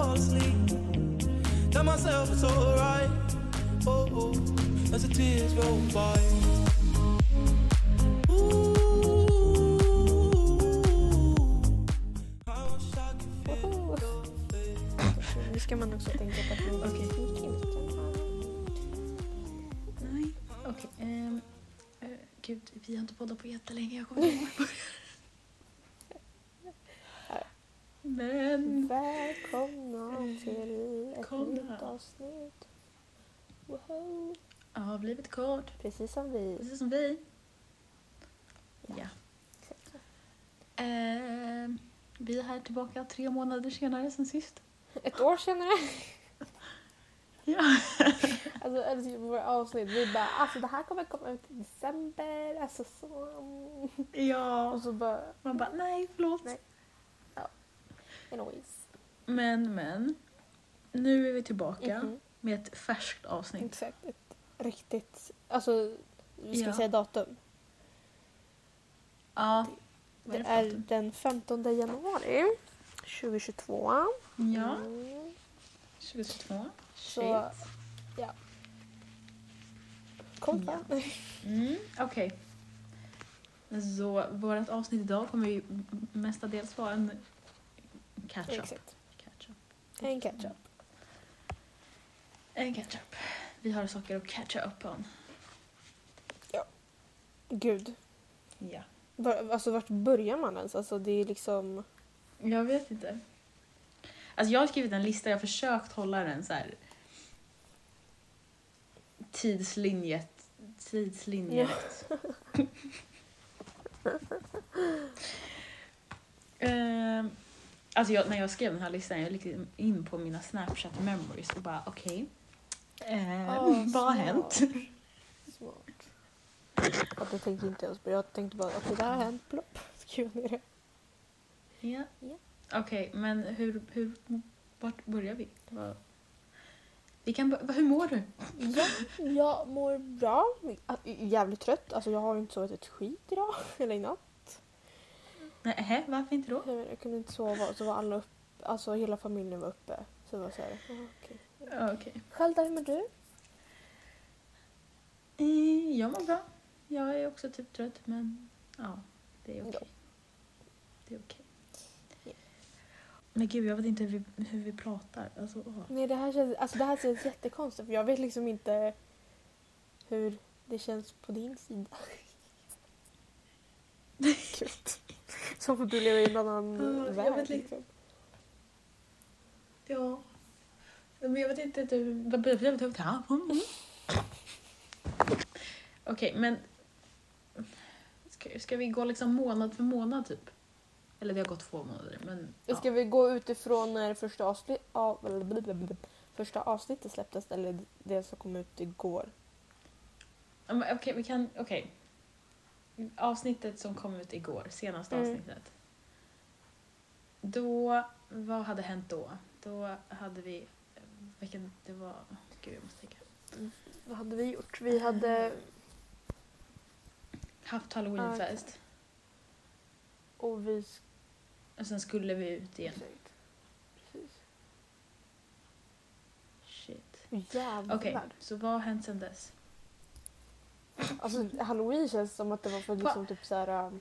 fall asleep. Tell myself it's alright. Oh, oh, as the tears roll by. Nu ska man också tänka på att man in. Nej. Okej. ehm, eh, gud, vi har inte poddat på jättelänge. Jag kommer inte ihåg. Men... Välkomna till ett Kom nytt avsnitt. Ja, har blivit kort. Precis som vi. Precis som vi. Ja. Ja. Ehm, vi är här tillbaka tre månader senare sen sist. Ett år senare. Ja. Alltså, alltså våra avsnitt, vi bara alltså det här kommer komma ut i december. Alltså så. ja. Och så bara, Man bara, nej förlåt. Nej. Anyways. Men, men. Nu är vi tillbaka Mhm. med ett färskt avsnitt. Exakt. Ett riktigt, alltså vi ska Ja. säga datum. Ja. Det är det för datum? den 15 januari 2022. Ja, Mm. 2022. Så- Shit. Kom Ja. Mm, Okej. Så vårt avsnitt idag kommer ju mestadels vara en catch-up. Exakt. Catch-up. En ketchup. En catch-up. Vi har saker att catcha upp on. Gud. Ja. Var, alltså vart börjar man ens? Alltså det är liksom... Jag vet inte. Alltså jag har skrivit en lista, jag har försökt hålla den så här tidslinjet, tidslinjet. Ehm, alltså jag, när jag skrev den här listan, jag gick in på mina Snapchat memories och bara okej. Ehm, Ah, vad har hänt? Smart. Ja, det tänkte inte jag på. Jag tänkte bara att det där har hänt. Plopp. Skriva ner det. Ja. Ja. Okej, men hur, hur, vart börjar vi? Vi kan, bör- hur mår du? Ja, jag mår bra. Jävligt trött. Alltså jag har inte sovit ett skit idag. Eller i natt. Nej, varför inte då? Jag, jag kunde inte sova. Så var alla uppe. Alltså hela familjen var uppe. Så det var så här. ja, okej. Ja, Okej. Själv då, hur mår du? Eh, Jag mår bra. Jag är också typ trött men ja, det är okej. Ja. Det är okej. Ja. Men gud, jag vet inte hur vi, hur vi pratar. Alltså, åh. Nej, det här känns, alltså det här känns jättekonstigt. För jag vet liksom inte hur det känns på din sida. Gud. Som att du lever i en annan jag värld. vet lite. Liksom. Ja. Men jag vet inte... Du... Okej, men... Ska, ska vi gå liksom månad för månad typ? Eller det har gått två månader, men... Ja. Ska vi gå utifrån när första, avsnitt, av, första avsnittet släpptes eller det som kom ut igår? Okej, vi kan... Okej. Avsnittet som kom ut igår, senaste Mm. avsnittet. Då... Vad hade hänt då? Då hade vi... Vilken... Det var... Gud, jag måste tänka. Vad hade vi gjort? Vi hade... Haft halloweenfest. Och vi... Och sen skulle vi ut igen. Exakt. Precis. Shit. Jävlar. Okej, så vad har hänt sen dess? Alltså halloween känns som att det var för liksom typ så här... um,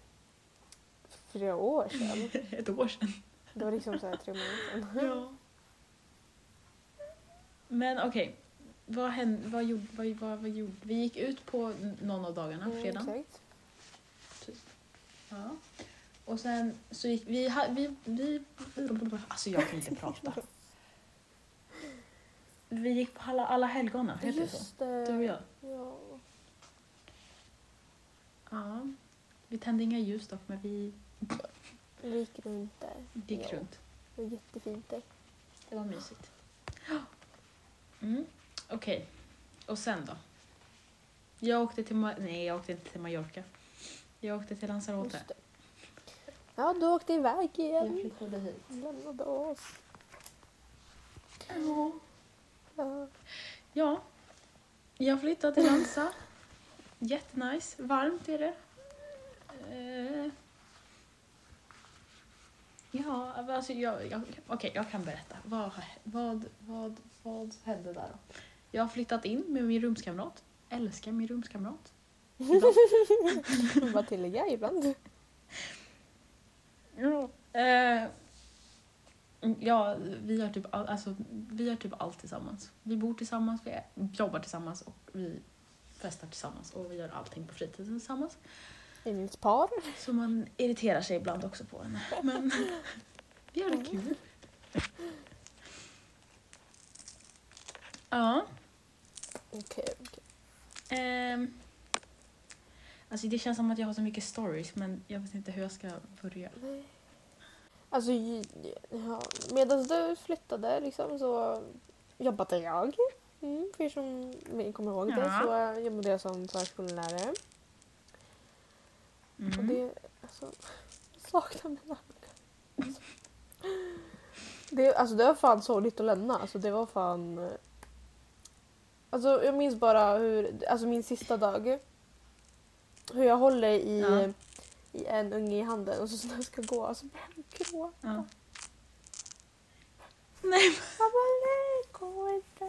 Flera år sedan. Ett år sedan. Det var liksom så här tre månader sedan. Ja. Men okej. Vad hände? Vad gjorde, vad, vad, vad gjorde? Vi gick ut på någon av dagarna, Mm, fredagen. exakt. Ja. Och sen så gick vi, vi, vi... Alltså jag kan inte prata. Vi gick på alla, alla helgona, heter det så? Du och jag. Ja. Ja. Vi tände inga ljus dock, men vi Vi gick runt där. gick Ja. runt. Det var jättefint där. Det var mysigt. Mm. Okej. Och sen då? Jag åkte till... Ma- Nej, jag åkte inte till Mallorca. Jag åkte till Lanzarote. Just det. Ja, du åkte iväg igen. flyttade hit. Lämnade oss. Ja. Ja. Ja. Jag flyttade till Lanza. Jättenice. Varmt är det. Eh. Ja, alltså jag, jag, okej, jag kan berätta. Vad, vad, vad, vad hände där då? Jag har flyttat in med min rumskamrat. Älskar min rumskamrat. Vad tillägga ibland. Ja. Eh, ja, vi har, typ, all- alltså, vi har typ allt tillsammans. Vi bor tillsammans, vi jobbar tillsammans och vi festar tillsammans och vi gör allting på fritiden tillsammans. Yndlingspar. Så man irriterar sig ibland också på henne. Men vi har det kul. Ja. Okej. okej. ehm. alltså det känns som att jag har så mycket stories men jag vet inte hur jag ska börja. Alltså, ja, medan du flyttade liksom så jobbade jag. Mm, för er som kommer ihåg det Ja. så jobbade jag som förskollärare. Och Mm. det, alltså, jag saknar mina alltså, det, alltså det var fan sorgligt att lämna. Alltså det var fan... eh, Alltså jag minns bara hur, alltså min sista dag. Hur jag håller i, Ja. i en unge i handen och så när jag ska gå och så börjar jag gråta. Ja. Nej, Jag bara nej, gå inte.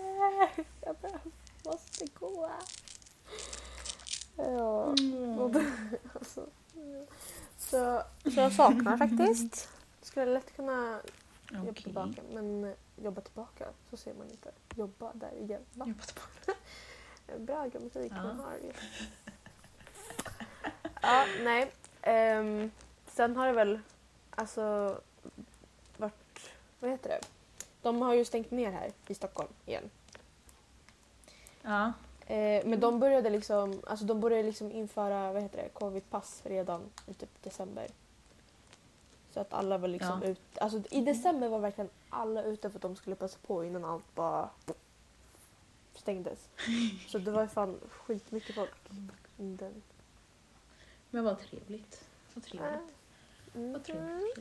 Jag bara måste gå. Ja. Mm. alltså, så, så jag saknar faktiskt. Skulle lätt kunna jobba tillbaka men jobba tillbaka så ser man inte. Jobba där igen. Va? Jobba tillbaka. Bra grammatik Ja. man har ju. Ja, nej. Ehm, sen har det väl alltså varit, vad heter det? De har ju stängt ner här i Stockholm igen. Ja. Eh, men de började liksom, alltså de började liksom införa vad heter det, covid-pass redan i typ december. Så att alla var liksom Ja. ut, alltså i december var verkligen alla ute för att de skulle passa på innan allt bara stängdes. Så det var fan skitmycket folk. Den. Men vad trevligt. Vad trevligt. Mm. Vad trevligt.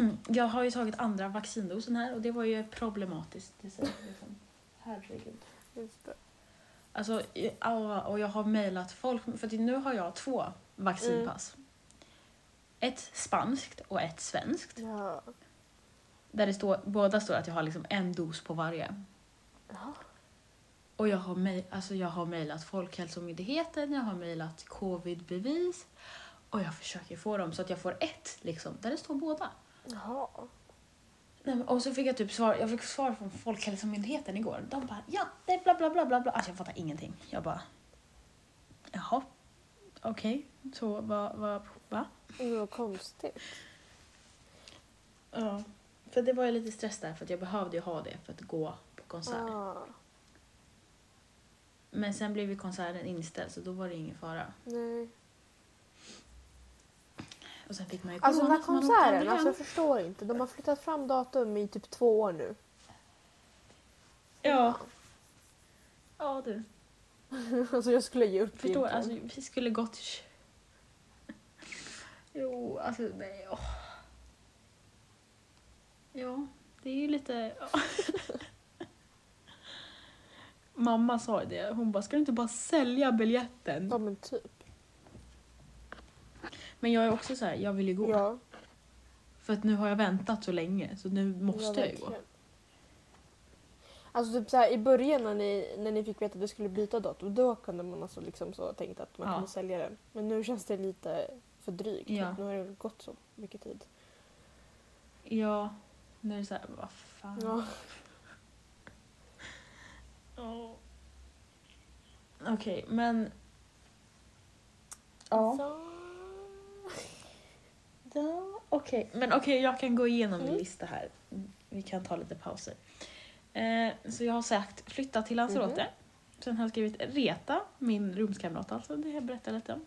Äh, Jag har ju tagit andra vaccindosen här och det var ju problematiskt. Säger jag liksom. Herregud. Just det. Alltså, i- och jag har mejlat folk, för nu har jag två vaccinpass. Ett spanskt och ett svenskt. Ja. Där det står, båda står att jag har liksom en dos på varje. Jaha. Och jag har, mej, alltså jag har mejlat Folkhälsomyndigheten, jag har mejlat covidbevis och jag försöker få dem så att jag får ett liksom, där det står båda. Jaha. Nej, men- Och så fick jag typ svar, jag fick svar från Folkhälsomyndigheten igår. De bara ja, det är bla bla bla bla bla. Alltså jag fattar ingenting. Jag bara jaha, okej, så vad, vad, va? Var konstigt. Ja. För det var ju lite stress där för att jag behövde ju ha det för att gå på konsert. Ah, Men sen blev ju konserten inställd så då var det ingen fara. nej. Och sen fick man ju Alltså den corona här så man åkte konserten, aldrig alltså hem. jag förstår inte. De har flyttat fram datum i typ två år nu. Ja. Ja du. alltså jag skulle ge upp Förstår, egentligen. alltså vi skulle gått... Jo, alltså nej. åh. Ja, det är ju lite... Mamma sa ju det, hon bara ska du inte bara sälja biljetten? Ja men typ. Men jag är också så här, jag vill ju gå. Ja. För att nu har jag väntat så länge så nu måste ja, jag ju gå. Alltså typ så här, i början när ni, när ni fick veta att du skulle byta datum då kunde man alltså liksom så tänkt att man Ja. kunde sälja den. Men nu känns det lite för drygt. Ja. Nu har det gått så mycket tid. Ja, nu är det så här, vad fan. Ja. Okej, men... Ja. Så. Ja, okej. Men okej, jag kan gå igenom min Mm. lista här. Vi kan ta lite pauser. Eh, så jag har sagt flytta till Lanzarote. Mhm. Sen har jag skrivit reta, min rumskamrat alltså, det jag berättade lite om.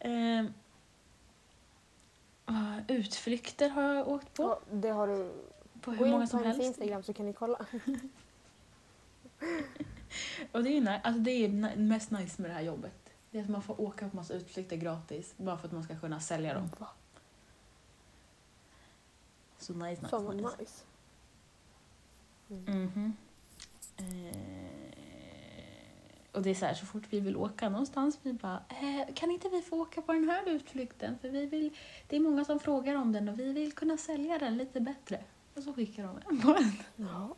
Eh, ah, utflykter har jag åkt på, Ja, det har du. på hur många som helst. Instagram så kan ni kolla. Och det är ju alltså det är mest nice med det här jobbet. Det är att man får åka på massa utflykter gratis bara för att man ska kunna sälja dem. Va? Så nice, nice, Fan vad nice. nice. Mm. Mhm. Eh, och det är så här, så fort vi vill åka någonstans, vi bara, eh, kan inte vi få åka på den här utflykten? För vi vill, det är många som frågar om den och vi vill kunna sälja den lite bättre. Och så skickar de en på en. Ja.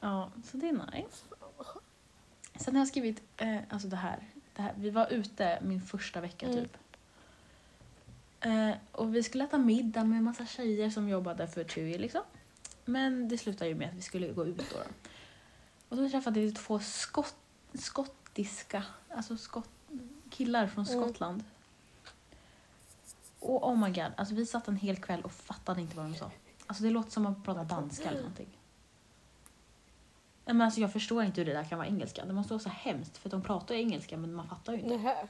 Ja, så det är nice. Sen har jag skrivit, eh, alltså det här, det här, vi var ute min första vecka Mm. typ. Eh, och vi skulle äta middag med en massa tjejer som jobbade för TUI liksom. Men det slutade ju med att vi skulle gå ut då. då. Och då träffade vi två skott, skottiska, alltså skott, killar från Mm. Skottland. Och oh my god, alltså vi satt en hel kväll och fattade inte vad de sa. Alltså det låter som att prata danska eller någonting. Men alltså jag förstår inte hur det där kan vara engelska. Det måste vara så hemskt för de pratar ju engelska men man fattar ju inte. Nähä.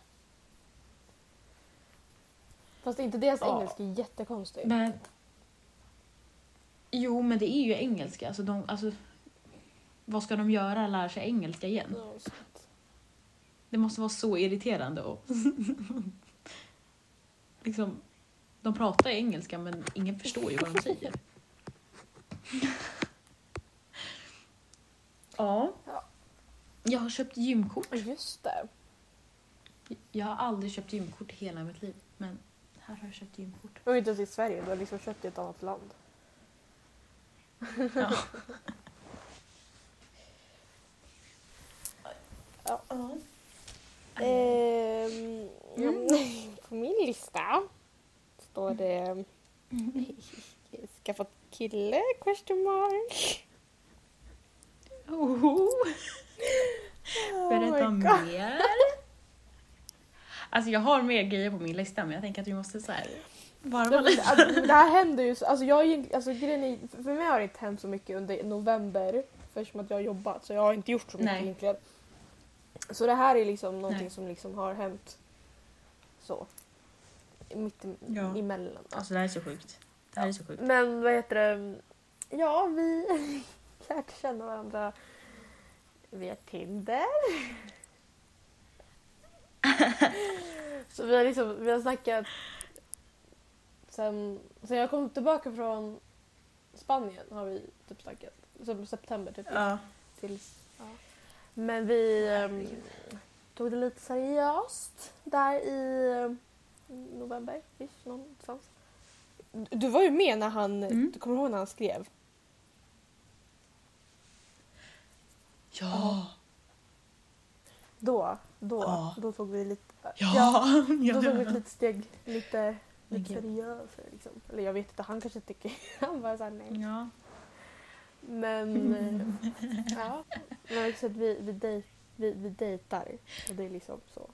Fast inte deras Ja. engelska är jättekonstig. Men... Jo, men det är ju engelska. Alltså de, alltså, vad ska de göra? Lära sig engelska igen? Ja. Det måste vara så irriterande. Och liksom, de pratar engelska men ingen förstår ju vad de säger. ja. Ja. Jag har köpt gymkort. Just det. Jag har aldrig köpt gymkort i hela mitt liv. Men här har jag köpt gymkort. Och inte ens i Sverige, du har liksom köpt i ett annat land. Ja. Ja. Ja. Ehm, Mm. På min lista står det skaffat kille? Question mark. Oh. Berätta Oh mer. Alltså jag har mer grejer på min lista men jag tänker att vi måste så här varva Det, lite. alltså, det här händer ju, så- alltså jag, alltså grejen är, för mig har det inte hänt så mycket under november eftersom att jag har jobbat så jag har inte gjort så mycket Nej. egentligen. Så det här är liksom någonting Nej. som liksom har hänt så. Mitt i- Ja. emellan. Alltså det här är så sjukt. Det här är så sjukt. Men vad heter det? Ja, vi lärt känna varandra via Tinder. Så vi har liksom, vi har snackat sen, sen jag kom tillbaka från Spanien har vi typ snackat. Som september typ. Ja. Tills, ja. Men vi ehm, tog det lite seriöst där i ehm, november, ish, någonstans. Du var ju med när han, Mm. du kommer ihåg när han skrev? Ja. Då, då, Ja. då tog vi lite, Ja. då tog vi ett litet steg lite, Men lite gud. seriösare liksom. Eller jag vet inte, han kanske tycker, han bara såhär nej. Ja. Men eh, ja, men också att vi, vi, dej, vi, vi dejtar och det är liksom så.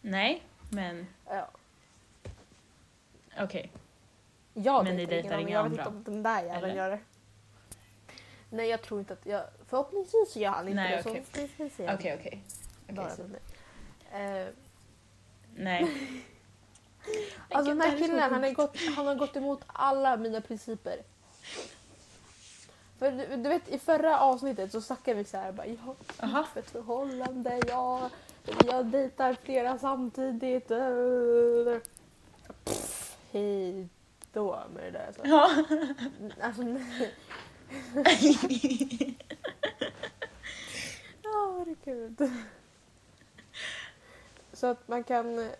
Nej, men Ja. okej. Jag Men ni dejtar ingen inga annan, jag vet andra? inte om den där jäveln Eller? gör det. Nej jag tror inte att jag, förhoppningsvis gör han inte Nej, det. okej. se. Okej, Bara så- mig. Eh, Nej. Alltså den här killen han, har gått, han har gått emot alla mina principer. För du, du vet i förra avsnittet så snackade vi så här bara jag har ett förhållande, jag, jag dejtar flera samtidigt. Pff, Hej då med det där. Alltså. Ja. Alltså, Ja, herregud. Så att man kan eh,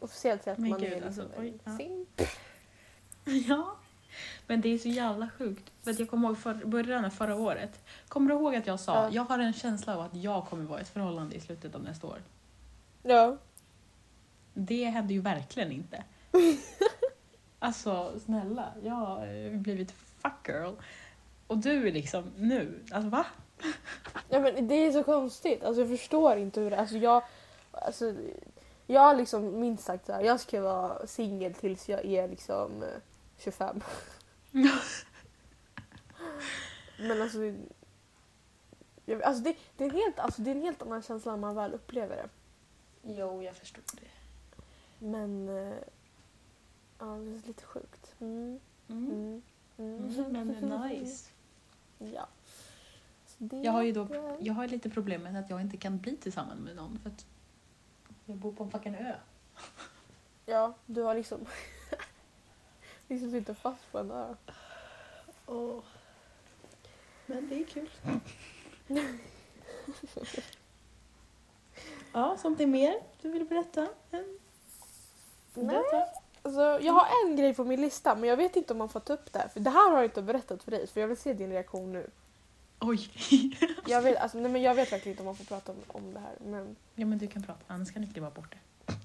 officiellt säga att Men man gud, är alltså, liksom oj, ja. en simp. Ja. Men det är så jävla sjukt. För att jag kommer ihåg för, början av förra året. Kommer du ihåg att jag sa Ja. jag har en känsla av att jag kommer vara i ett förhållande i slutet av nästa år? Ja. Det hände ju verkligen inte. alltså snälla, jag har eh, blivit fuck girl. Och du är liksom nu, alltså va? ja, men det är så konstigt. Alltså, jag förstår inte hur det Alltså, jag, alltså, jag har liksom minst sagt så här, jag ska vara singel tills jag är liksom eh, 25. Men alltså, jag, alltså, det, det, är en helt, alltså det är en helt annan känsla när man väl upplever det. Jo, jag förstår det. Men eh, ja, det är lite sjukt. Mm. Mm. Mm. Mm, men är nice. Ja. Jag har ju då, jag har lite problem med att jag inte kan bli tillsammans med någon för att jag bor på en fucking ö. Ja, du har liksom... liksom sitter fast på en ö. Men det är kul. Ja, something mer du vill berätta? Nej. Berätta. Alltså, jag har en grej på min lista men jag vet inte om man får ta upp det. För det här har jag inte berättat för dig för jag vill se din reaktion nu. Oj. Jag vet, alltså, nej, men jag vet verkligen inte om man får prata om, om det här. Men ja men du kan prata, annars kan du klippa bort det.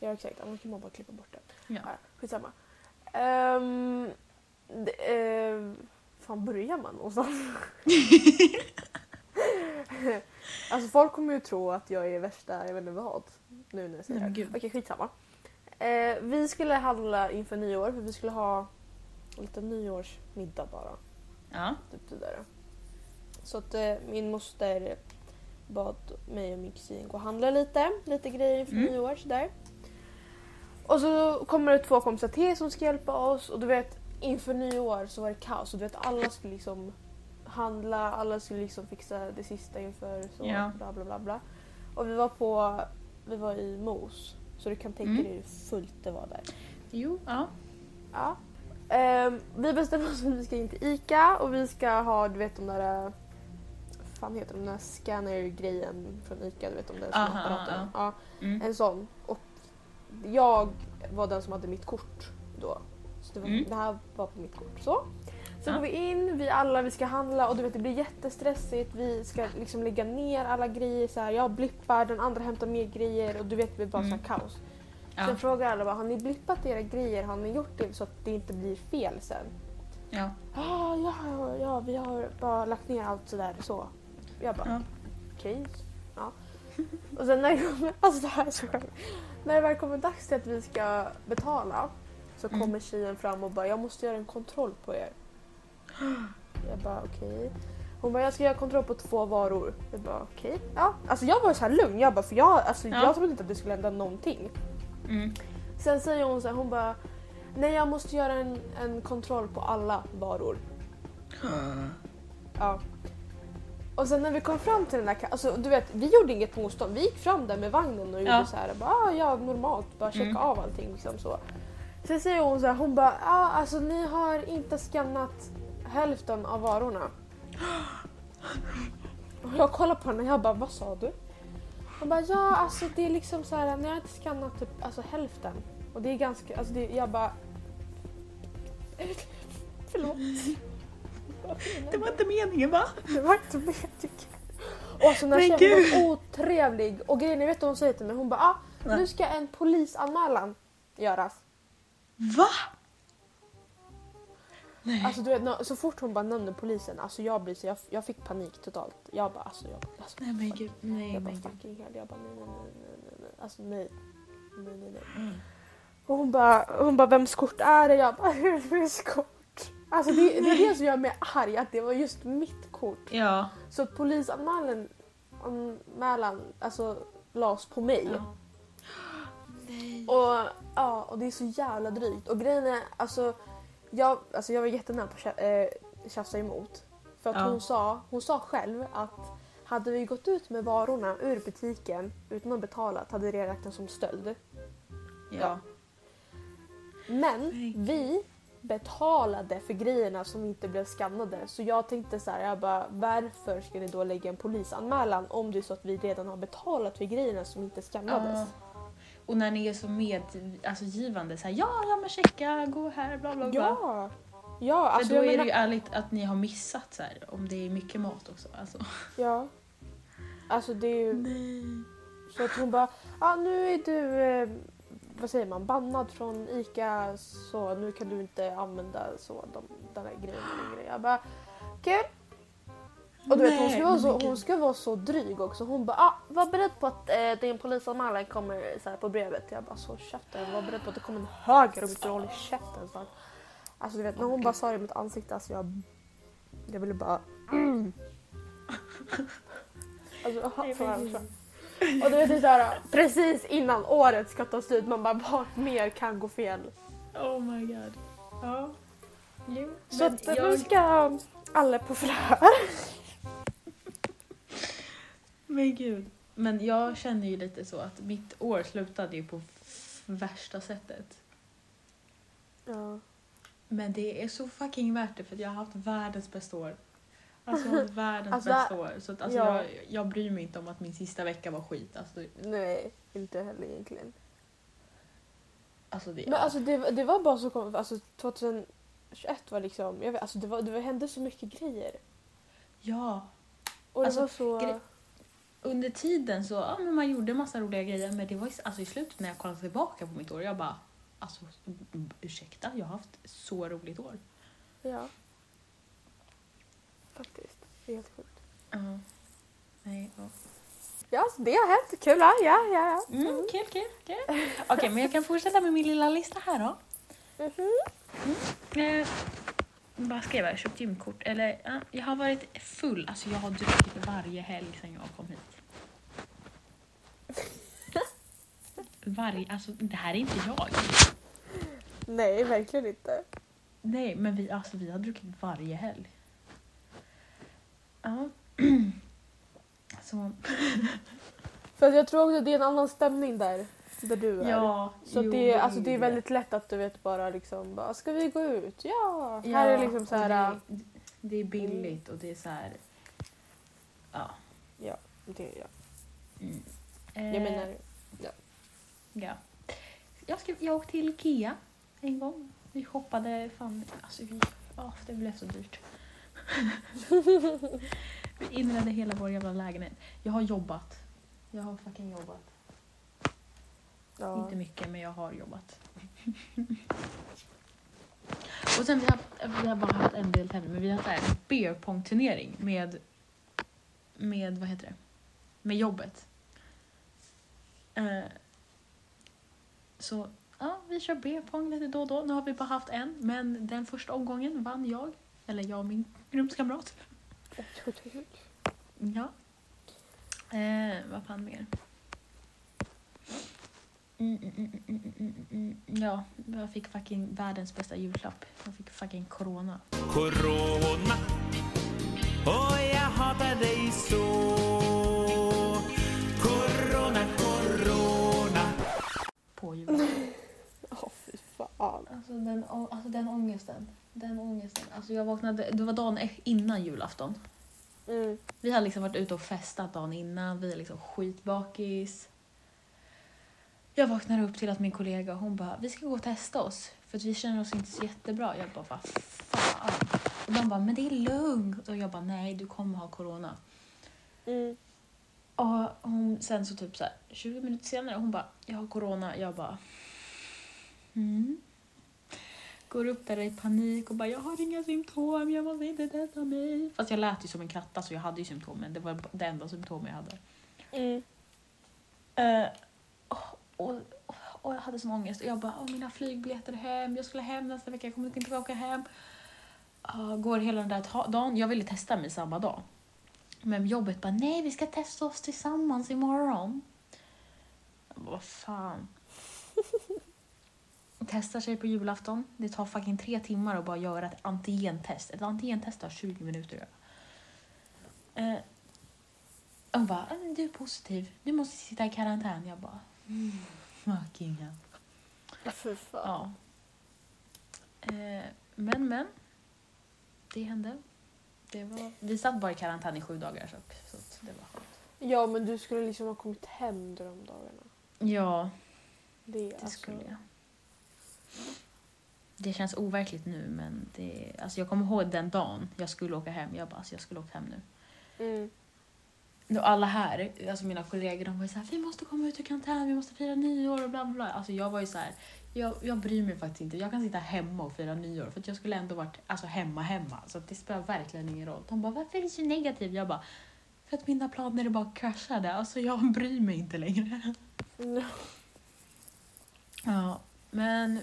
ja exakt, annars kan man bara klippa bort det. Ja. Ja, skitsamma. Um, det, uh, fan börjar man någonstans? alltså folk kommer ju tro att jag är värsta, jag vet inte vad, nu när jag säger det. Okej skitsamma. Eh, vi skulle handla inför nyår för vi skulle ha lite nyårsmiddag bara. Ja. Typ det där. Så att eh, min moster bad mig och min kusin gå och handla lite, lite grejer inför Mm. nyår sådär. Och så kommer det två kompisar till som ska hjälpa oss och du vet inför nyår så var det kaos och du vet alla skulle liksom handla, alla skulle liksom fixa det sista inför så Ja. bla bla bla bla. Och vi var på, vi var i Mos så du kan tänka Mm. dig hur fullt det var där. Jo, ja. Ja. Ehm, vi bestämde oss för att vi ska in till ICA och vi ska ha, du vet de där... vad fan heter de? Den där scanner-grejen från ICA, du vet de där små Aha, apparaterna. Ja, Mm. en sån. Och jag var den som hade mitt kort då. Så det, var, Mm. det här var på mitt kort. Så. Så går vi in, vi alla vi ska handla och du vet det blir jättestressigt. Vi ska liksom lägga ner alla grejer så här. Jag blippar, den andra hämtar mer grejer och du vet det blir bara Mm. så här kaos. Ja. Sen frågar alla bara, har ni blippat era grejer? Har ni gjort det så att det inte blir fel sen? Ja. Ah, ja, ja, ja, vi har bara lagt ner allt sådär så. Jag bara, Ja. okej. Ja. Och sen när det kommer, alltså det här är så sjukt. När det väl kommer dags till att vi ska betala så Mm. kommer tjejen fram och bara, jag måste göra en kontroll på er. Jag bara okej. Hon bara, jag ska göra kontroll på två varor. Jag bara okej. Ja. Alltså jag var så här lugn, jag bara, för jag, alltså, Ja. jag trodde inte att det skulle hända någonting. Mm. Sen säger hon så här, hon bara Nej jag måste göra en, en kontroll på alla varor. Ja. Och sen när vi kom fram till den där alltså du vet vi gjorde inget motstånd. Vi gick fram där med vagnen och gjorde Ja. så här, bara, ah, ja normalt, bara checka Mm. av allting liksom så. Sen säger hon så här, hon bara, ja alltså ni har inte skannat hälften av varorna. Och jag kollar på henne och jag bara, vad sa du? Hon bara, ja alltså det är liksom så här, ni har inte skannat typ alltså hälften. Och det är ganska, alltså det, jag bara... Förlåt. Det var inte meningen va? Det var inte meningen. Och alltså när Men tjejen var otrevlig. Och grejen är, vet vad hon säger till mig? Hon bara, ah, nu ska en polisanmälan göras. Va? Nej. Alltså du vet, så fort hon bara nämner polisen, alltså jag blir så, jag, jag fick panik totalt. Jag bara, alltså jag, alltså, nej men gud. Nej jag bara men fucking hell. Jag bara nej, nej, nej, nej, nej. Alltså nej. Nej, nej, nej. Mm. Och hon bara, hon bara, vems kort är det? Jag bara, vems kort? Alltså det, det är det som gör mig arg, att det var just mitt kort. Ja. Så polisanmälan anmälan, alltså, lades på mig. ja. Nej. Och, ja, och det är så jävla drygt. Och grejen är, alltså jag, alltså jag var jättenära på att eh, tjafsa emot. För att Ja. hon, sa, hon sa själv att hade vi gått ut med varorna ur butiken utan att betala hade det räknats som stöld. Ja. Men Nej. vi betalade för grejerna som inte blev skannade. Så jag tänkte så här, jag bara, varför ska ni då lägga en polisanmälan om det är så att vi redan har betalat för grejerna som inte skannades? Ja. Och när ni är så med, alltså givande, så här, ja, ja men checka, gå här, bla bla bla. Ja! Ja, alltså men då är menar, det ju ärligt att ni har missat så här, om det är mycket mat också. Alltså. ja. Alltså det är ju Nej. så att hon bara, ah, nu är du, eh, vad säger man, bannad från ICA så nu kan du inte använda så de, den här grejen längre. Jag bara, kul! Och du vet hon ska, vara så, hon ska vara så dryg också. Hon bara, ah, var beredd på att eh, din polisanmälan kommer så här, på brevet. Jag bara, så käften. Var beredd på att det kommer en höger om inte håller käften. Så. Alltså du vet när hon bara sa det i mitt ansikte, alltså jag, jag ville bara... Mm. Alltså, fan. Och du vet det är såhär, precis innan året ska ta slut, man bara vad mer kan gå fel? Oh my god. Ja. Jo, Så att nu jag, ska alla på förhör. Men gud. Men jag känner ju lite så att mitt år slutade ju på värsta sättet. Ja. Men det är så fucking värt det för jag har haft världens bästa år. Alltså världens Alltså, bästa år. Så att, alltså, ja. jag, jag bryr mig inte om att min sista vecka var skit. Alltså, Nej, inte heller egentligen. alltså det, Men alltså det, det var bara så kom, alltså 2021 var liksom, jag vet, alltså det, var, det var, hände så mycket grejer. Ja. Och det Alltså, var så... Under tiden så, ja men man gjorde massa roliga grejer men det var alltså i slutet när jag kollade tillbaka på mitt år, jag bara Alltså mm, ursäkta, jag har haft så roligt år. Ja. Faktiskt. Det är helt sjukt. Ja. Nej, ja. Ja, så det har hänt. Kul? Ja, ja, ja. Mm, kul, kul, kul. Okej, men jag kan fortsätta med min lilla lista här då. Mhm. Eh, vad skrev jag? Köpt gymkort. Eller, ja, jag har varit full. Alltså jag har druckit varje helg sedan jag kom hit. Varje, alltså det här är inte jag. Nej, verkligen inte. Nej, men vi, alltså, vi har druckit varje helg. Ja. Så, För jag tror också att det är en annan stämning där. Där du är. ja, Så jo, det, är- alltså, det är väldigt lätt att du vet bara liksom bara, ska vi gå ut? Ja! Ja, här är liksom så här, Det, det är billigt och det är så här... Ja. det, ja. Mm. Jag Eh, menar, Ja. Jag, skrev, jag åkte till Ikea en gång. Vi shoppade, fan, alltså vi, åh, det blev så dyrt. vi inredde hela vår jävla lägenhet. Jag har jobbat. Jag har fucking jobbat. ja. Inte mycket, men jag har jobbat. Och sen vi har, vi har bara haft en deltävling, men vi har haft en beer pong turnering med, med, vad heter det, med jobbet. Eh, så ja, vi kör B-pong lite då och då. Nu har vi bara haft en, men den första omgången vann jag. Eller jag och min rumskamrat. Ja. Eh, vad fan mer? Mm, mm, mm, mm, mm, mm. mm, mm. Ja, jag fick fucking världens bästa julklapp. Jag fick fucking corona. Corona Och jag hatar dig så På. Åh fy fan. Alltså den, alltså den ångesten. Den ångesten. Alltså jag vaknade, det var dagen e- innan julafton. Mm. Vi hade liksom varit ute och festat dagen innan. Vi är liksom skitbakis. Jag vaknar upp till att min kollega hon bara, vi ska gå och testa oss. För att vi känner oss inte så jättebra. Jag bara, vad fan. Och de bara, men det är lugnt. Och jag bara, nej du kommer ha corona. Mm. Och hon, sen så typ så här, 20 minuter senare, hon bara, jag har corona. Jag bara, mm. Går upp där i panik och bara, jag har inga symptom, jag måste inte testa mig. Fast jag lät ju som en kratta så jag hade ju symptom, men det var det enda symptom jag hade. Mm. Eh, och, och, och jag hade sån ångest. Och jag bara, Åh, mina flygbiljetter hem, jag skulle hem nästa vecka, jag kommer inte tillbaka hem. Uh, går hela den där dagen, jag ville testa mig samma dag. Men jobbet bara, nej vi ska testa oss tillsammans imorgon. Vad fan. Testar sig på julafton. Det tar fucking tre timmar att bara göra ett antigentest. Ett antigentest tar 20 minuter. Eh, hon bara, "Ah, men du är positiv. Du måste sitta i karantän. Jag bara, mm, fucking hell. Fy fan. Ja. Eh, men, men. Det hände. Det var, vi satt bara i karantän i sju dagar så, så det var skönt. Ja men du skulle liksom ha kommit hem de dagarna. Ja, Det, det alltså, skulle jag. Det känns overkligt nu men det, alltså jag kommer ihåg den dagen jag skulle åka hem. Jag bara, alltså jag skulle åka hem nu. Mm. Och alla här, alltså mina kollegor, de var ju såhär, vi måste komma ut ur karantän, vi måste fira nyår och bla bla bla. Alltså jag var ju så här, jag, jag bryr mig faktiskt inte. Jag kan sitta hemma och fira nyår för jag skulle ändå varit alltså, hemma hemma. Så det spelar verkligen ingen roll. De bara, varför är du så negativ? Jag bara, för att mina planer bara kraschade. Alltså jag bryr mig inte längre. Mm. Ja, men,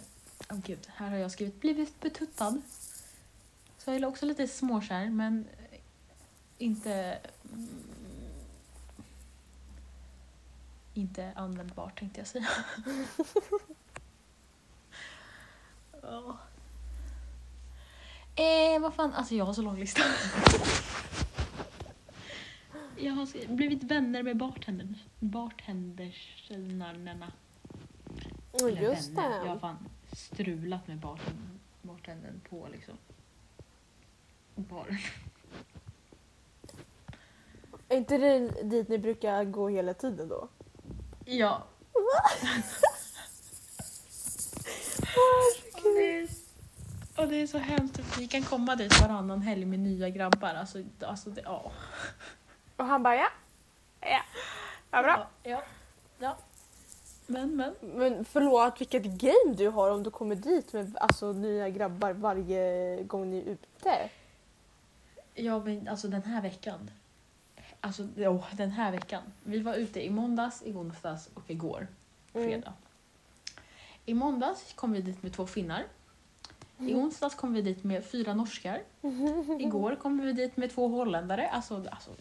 åh gud, här har jag skrivit blivit betuttad. Så jag är också lite småkär men inte mm, inte användbart tänkte jag säga. Ja. eh, vad fan, alltså jag har så lång lista. jag har blivit vänner med bartendern, bartendersnarna. Oh, Eller just vänner. Jag har det. fan strulat med bartendern, bartendern på liksom baren. Är inte det dit ni brukar gå hela tiden då? Ja. Och det, är, så hemskt vi kan komma dit varannan helg med nya grabbar. Alltså, alltså det, ja. Och han bara ja. Ja. Ja, bra. Ja, ja. ja. Men, men. Men förlåt, vilket game du har om du kommer dit med alltså, nya grabbar varje gång ni är ute. Ja, men alltså den här veckan. Alltså, oh, den här veckan. Vi var ute i måndags, i onsdags och igår, Mm. fredag. I måndags kom vi dit med två finnar. I onsdags kom vi dit med fyra norskar. Igår kom vi dit med två holländare. Alltså, alltså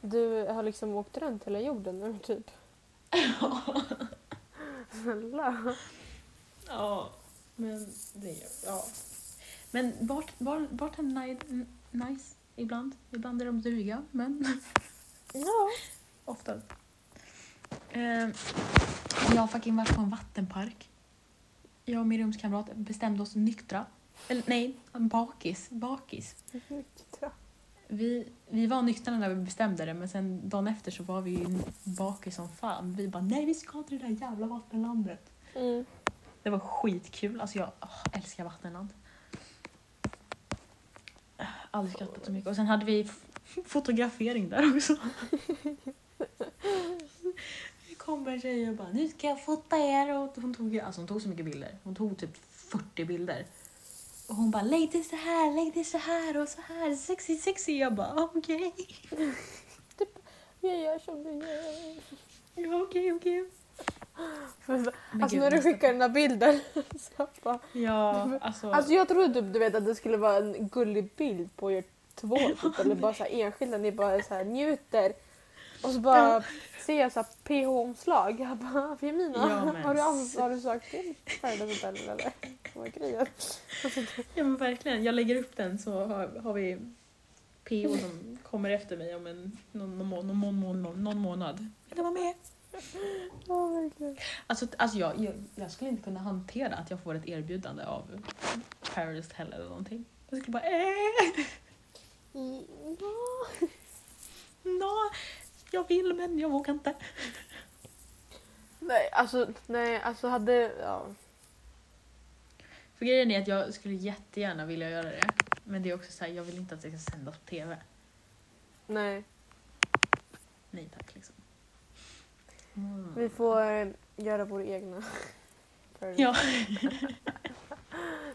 Du har liksom åkt runt hela jorden nu typ. Snälla. Ja, men det ja. Men bart, bar, bartender är nice ibland. Ibland är de dryga, men Ja. ofta. Eh, jag har fucking varit på en vattenpark. Jag och min rumskamrat bestämde oss nyktra. Eller nej, bakis. Bakis. Nyktra. Vi, vi var nyktra när vi bestämde det men sen dagen efter så var vi ju bakis som fan. Vi bara nej vi ska till det där jävla vattenlandet. Mm. Det var skitkul. Alltså jag åh, älskar vattenland. Aldrig skrattat så mycket. Och sen hade vi fotografering där också. Det kom en tjej och bara nu ska jag fota er. Och hon, tog, alltså hon tog så mycket bilder. Hon tog typ 40 bilder. Och hon bara lägg det så här, lägg det så här och så här. Sexy, sexy. Jag bara okej. Jag gör som du gör. Ja, okej, okej. Men Alltså gud, när du skickar den där bilden. så bara, Ja, alltså. Alltså jag trodde typ, du vet att det skulle vara en gullig bild på er två typ, eller bara så här enskilda, ni bara så här njuter. Och så bara ser jag så här PH-omslag. Jag bara, Femina, men har, du har du sökt till Paradise Hotel eller? Vad är grejen? Alltså, Ja men verkligen, jag lägger upp den så har, har vi PO som kommer efter mig om en, någon, någon, någon, någon, någon månad. Vill du vara med? verkligen. Alltså, alltså jag, jag, jag skulle inte kunna hantera att jag får ett erbjudande av Paradise Hotel eller någonting. Jag skulle bara äh, Ja. nå, jag vill men jag vågar inte. Nej, alltså, nej, alltså hade, ja. För grejen är att jag skulle jättegärna vilja göra det. Men det är också så här, jag vill inte att det ska sändas på TV. Nej, Nej tack liksom. Mm. vi får eh, göra vår egna. Ja.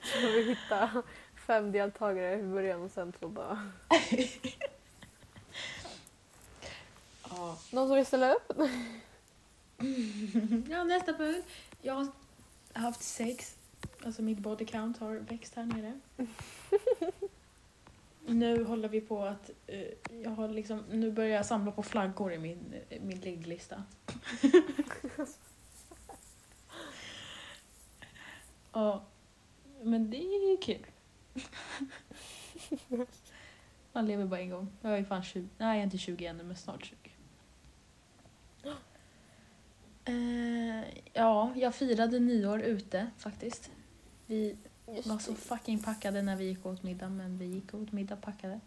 Så vi hittar fem deltagare i början och sen så bara... ja. Någon som vill ställa upp? Ja, nästa punkt. Jag har haft sex. Alltså mitt body count har växt här nere. nu håller vi på att... eh, jag har liksom, nu börjar jag samla på flaggor i min, eh, min ligglista. ja, men det är ju kul. Man lever bara en gång. Jag är fan 20. Nej, jag är inte 20 ännu, men snart 20. Eh, ja, jag firade nyår ute faktiskt. Vi Just var så fucking packade när vi gick åt middag, men vi gick åt middag packade.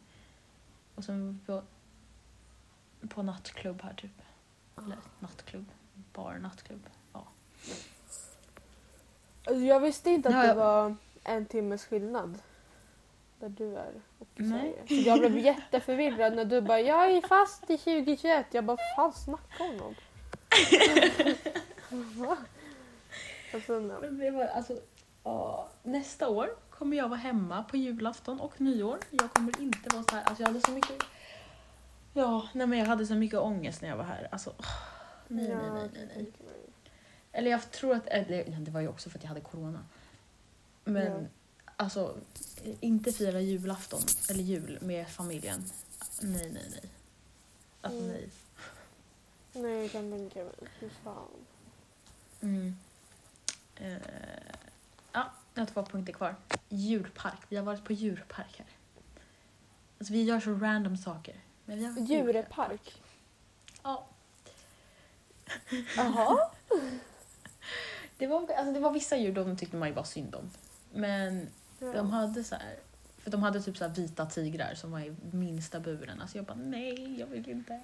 Och sen var vi på, på nattklubb här typ. Eller nattklubb, bar nattklubb. Ja. Alltså, jag visste inte att Ja, det var en timmes skillnad. Där du är och Nej. Sverige. Jag blev jätteförvirrad när du bara “jag är fast i 2021”. Jag bara “fan snackar hon om?” Va? alltså, no. Men det var alltså, ja, nästa år kommer jag vara hemma på julafton och nyår. Jag kommer inte vara så här, alltså jag hade så mycket Ja, nej men jag hade så mycket ångest när jag var här. Alltså, nej, nej, nej, nej, nej. Eller jag tror att, eller, det var ju också för att jag hade corona. Men Ja. alltså, inte fira julafton eller jul med familjen. Nej, nej, nej. Alltså Mm. nej. Nej, jag kan tänka mig. Fy fan. Mm. Eh, ja, jag har två punkter kvar. Djurpark. Vi har varit på djurpark här. Alltså vi gör så random saker. Men vi har varit på Djurepark? Ja. Jaha? Det var, alltså det var vissa djur de tyckte man ju bara synd om. Men de hade så här För de hade typ så vita tigrar som var i minsta buren. Alltså jag bara nej, jag vill inte.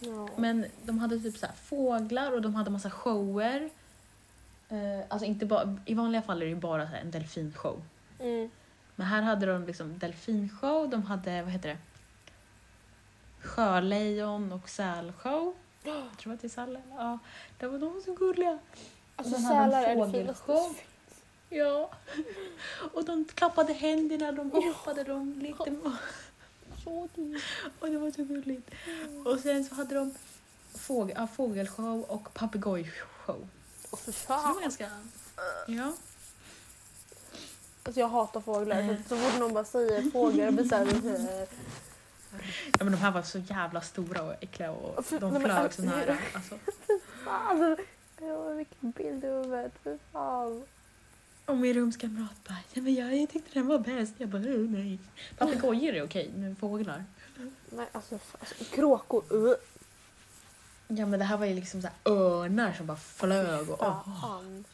Ja. Men de hade typ så fåglar och de hade massa shower. Eh, alltså inte bara, i vanliga fall är det ju bara en delfinshow. Mm. Men här hade de liksom delfinshow, de hade, vad heter det? Sjölejon och sälshow. Jag tror att det är sälar. Ja, de var, de så gulliga. Alltså de sälar är det finaste. Ja. Och de klappade händerna, de hoppade, de lekte Så dyrt. Och det var så gulligt. Och sen så hade de fågel, ja, fågelshow och papegojshow. Och för Så det var fan. ganska... Ja. Alltså jag hatar fåglar. Så, så fort någon bara säger fåglar jag blir såhär... ja men de här var så jävla stora och äckliga och de men, flög så alltså, nära. Alltså. Fan. Ja, vilken bild i huvudet. Fy fan. Och min rumskamrat bara, ja, men jag tyckte den var bäst. Jag bara, "Åh, nej. Papegojor är okej, men fåglar. Nej, alltså, alltså kråkor. Uh. Ja men det här var ju liksom så här örnar som bara flög och. Fan.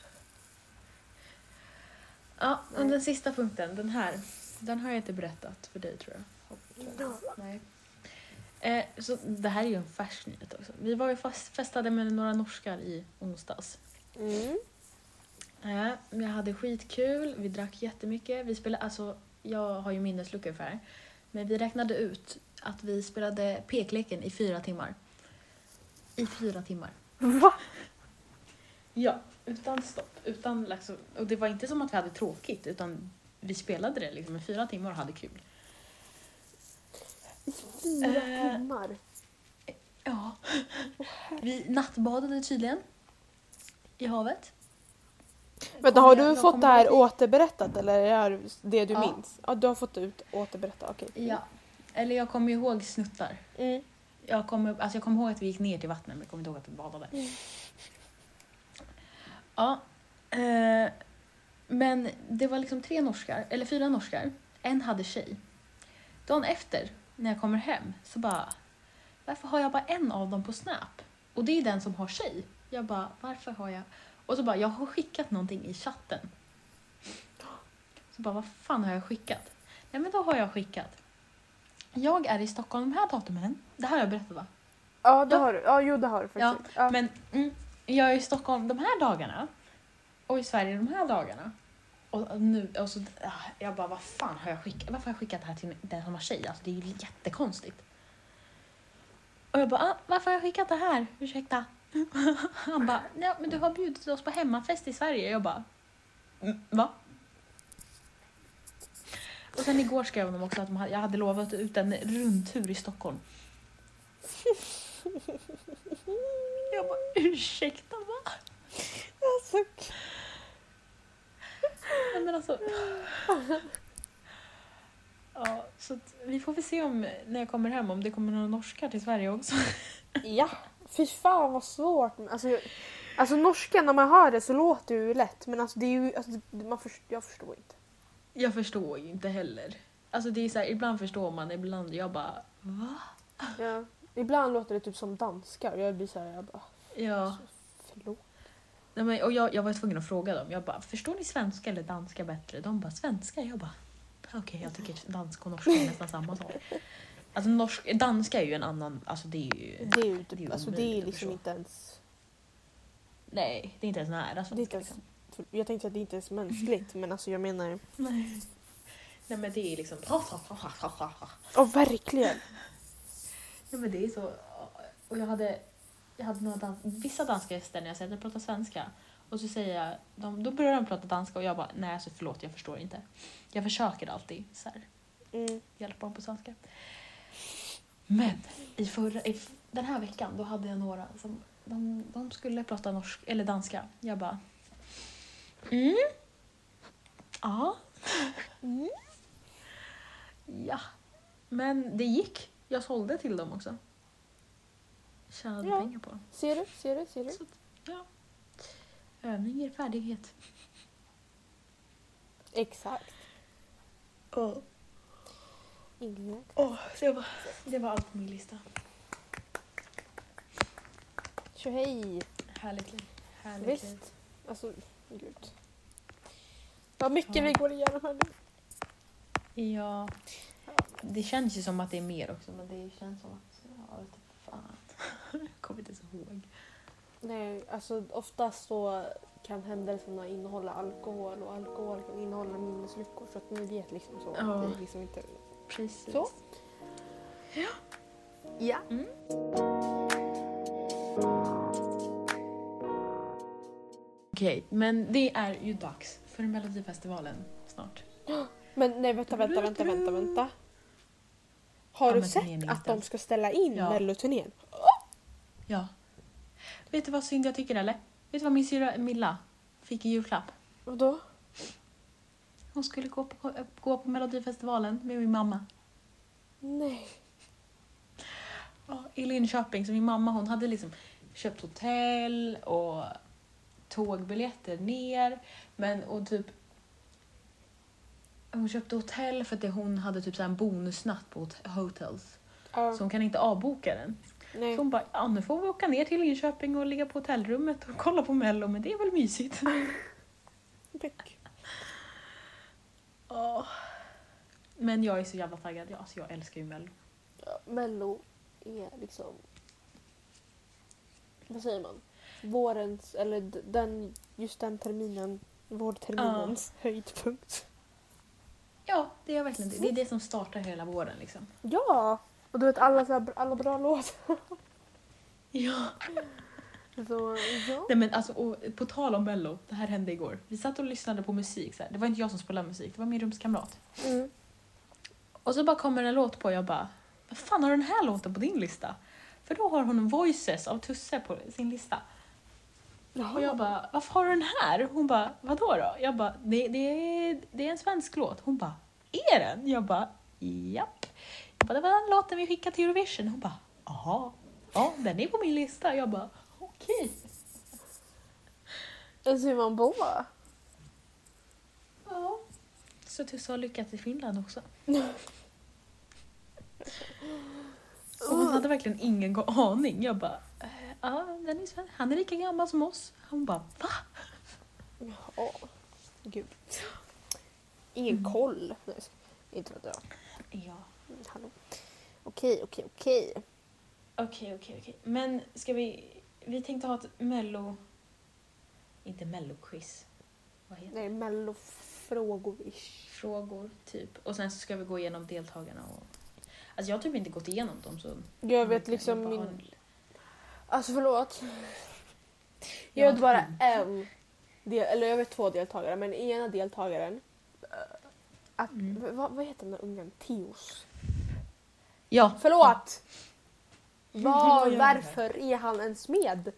Ja, och den sista punkten, den här. Den har jag inte berättat för dig tror jag. Tror jag. Nej. Eh, så det här är ju en färsk nyhet också. Vi var ju fast festade med några norskar i onsdags. Mm. Eh, jag hade skitkul, vi drack jättemycket. Vi spelade, alltså, jag har ju minnesluckor för det här. Men vi räknade ut att vi spelade pekleken i fyra timmar. I fyra timmar. Va? Ja, utan stopp. Utan liksom, och det var inte som att vi hade tråkigt utan vi spelade det liksom i fyra timmar och hade kul. Fyra Eh. timmar. Ja. Vi nattbadade tydligen. I havet. Vänta, har du fått det här återberättat eller är det det du Ja. minns? Ja, du har fått ut återberättat, okej. Ja. Eller jag kommer ihåg snuttar. Mm. Jag kommer, alltså jag kommer ihåg att vi gick ner till vattnet men jag kommer inte ihåg att vi badade. Mm. Ja. Eh, men det var liksom tre norskar, eller fyra norskar. En hade tjej. Dagen efter, när jag kommer hem, så bara... Varför har jag bara en av dem på Snap? Och det är den som har tjej. Jag bara, varför har jag... Och så bara, jag har skickat någonting i chatten. Så bara, vad fan har jag skickat? Nej men då har jag skickat. Jag är i Stockholm de här datumen. Det här har jag berättat va? Ja, det Ja. har du. Ja, jo det har du Ja, faktiskt. Ja, Men mm, jag är i Stockholm de här dagarna och i Sverige de här dagarna. Och nu, och så, ah, jag bara, vad fan har jag skickat? Varför har jag skickat det här till den som har tjej? Alltså det är ju jättekonstigt. Och jag bara, ah, varför har jag skickat det här? Ursäkta? Han bara, ja men du har bjudit oss på hemmafest i Sverige. Jag bara, mm, va? Och sen igår skrev de också att de hade, jag hade lovat ut en rundtur i Stockholm. Jag bara, ursäkta va? alltså, men alltså. Ja, så vi får väl se om när jag kommer hem om det kommer några norskar till Sverige också. ja. Fy fan vad svårt. Alltså, jag- alltså norska, när man hör det så låter det ju lätt men alltså det är ju, alltså, man först, jag förstår inte. Jag förstår ju inte heller. Alltså det är så här, ibland förstår man, ibland jag bara va? Ja. Ibland låter det typ som danskar och jag blir såhär, jag bara, Ja. förlåt. Nej, men, och jag, jag var tvungen att fråga dem. Jag bara, förstår ni svenska eller danska bättre? De bara, svenska. Jag bara, okej jag tycker danska och norska är nästan samma sak. Alltså norsk, danska är ju en annan, alltså det är ju... Det är ju Det är ju typ, alltså det är liksom inte ens, Nej, det är inte ens nära det är svenska. inte ens jag tänkte att det inte är ens mänskligt men alltså jag menar, Nej. Nej men det är liksom... ja verkligen. Ja men det är så... Och jag hade, jag hade några dans, vissa danska gäster när jag säger att jag pratar svenska. Och så säger jag, de, då börjar de prata danska och jag bara, nej alltså förlåt jag förstår inte. Jag försöker alltid så här, Mm. hjälpa dem på svenska. Men i förra, i den här veckan då hade jag några som de, de skulle prata norsk, eller danska. Jag bara, mm, ja, Mm. Ja, men det gick. Jag sålde till dem också. Tjänade Ja. pengar på dem. Ser du, ser du, ser du? Så, ja. Övning ger färdighet. Exakt. Oh. Inget. det, var, det var allt på min lista. Tjohej! Härligt liv. Härligt liv. Visst. Alltså, gud. Vad mycket Ja. vi går igenom här nu. Ja. Det känns ju som att det är mer också, men det känns som att... Ja, vet inte fan. Jag kommer inte ens ihåg. Nej, alltså oftast så kan händelserna innehålla alkohol och alkohol kan innehålla minnesluckor så att ni vet liksom så. Ja. Det är liksom inte... Precis. Så. Ja. Mm. Okej, men det är ju dags för Melodifestivalen snart. Men nej vänta, vänta, vänta, vänta, vänta. Har Ja, du men sett att de ska ställa in Ja. melloturnén? Ja. Vet du vad synd jag tycker eller? Vet du vad min syrra Milla fick i julklapp? Vadå? Hon skulle gå på, gå på Melodifestivalen med min mamma. Nej. Ja, I Linköping, så min mamma hon hade liksom köpt hotell och tågbiljetter ner. Men och typ hon köpte hotell för att det, hon hade typ så här en bonusnatt på hot- hotels. Ja, Så hon kan inte avboka den. nej. Så hon bara, ja nu får vi åka ner till Linköping och ligga på hotellrummet och kolla på mello, men det är väl mysigt. Åh. Men jag är så jävla taggad. Ja, alltså jag älskar ju mello. Ja, Mello är liksom... Vad säger man? Vårens, eller den, just den terminen, vårterminens höjdpunkt. Ja, det är verkligen det. Det är det som startar hela våren liksom. Ja! Och du vet alla, så här, alla bra låtar. Ja. Så ja. Nej men alltså, och på tal om mello, det här hände igår. Vi satt och lyssnade på musik. Så här. Det var inte jag som spelade musik, det var min rumskamrat. Mm. Och så bara kommer en låt på och jag bara, vad fan har den här låten på din lista? För då har hon Voices av Tusse på sin lista. Och jag bara, varför har du den här? Hon bara, vadå då? Jag bara, det, det, är, det är en svensk låt. Hon bara, är den? Jag bara, japp. Jag bara, det var den låten vi skickade till Eurovision. Hon bara, jaha. Ja, den är på min lista. Jag bara, okej. Hur man på. Ja. Så Tusse har lyckats i Finland också. Och hon hade verkligen ingen aning. Jag bara, "Eh, ja, den är svensk. Han är lika gammal som oss. Hon bara, va? Ja. Gud. Ingen koll. Nej, inte vet jag. Ja. Mm, Hallå. Okej, okej, okej. Okej, okej, okej. Men ska vi... Vi tänkte ha ett mello... Inte mello-quiz. Vad heter? Nej, mellofrågor-ish. Frågor, typ. Och sen så ska vi gå igenom deltagarna och... Alltså jag har typ inte gått igenom dem så... Jag vet kan liksom bara min... en- Alltså förlåt. Jag Jag vet bara en, del, eller jag vet två deltagare, men ena deltagaren, eh, att, Mm. vad, vad heter den där ungen? Teos? Ja. Förlåt! Vad Var, gör varför är han ens med?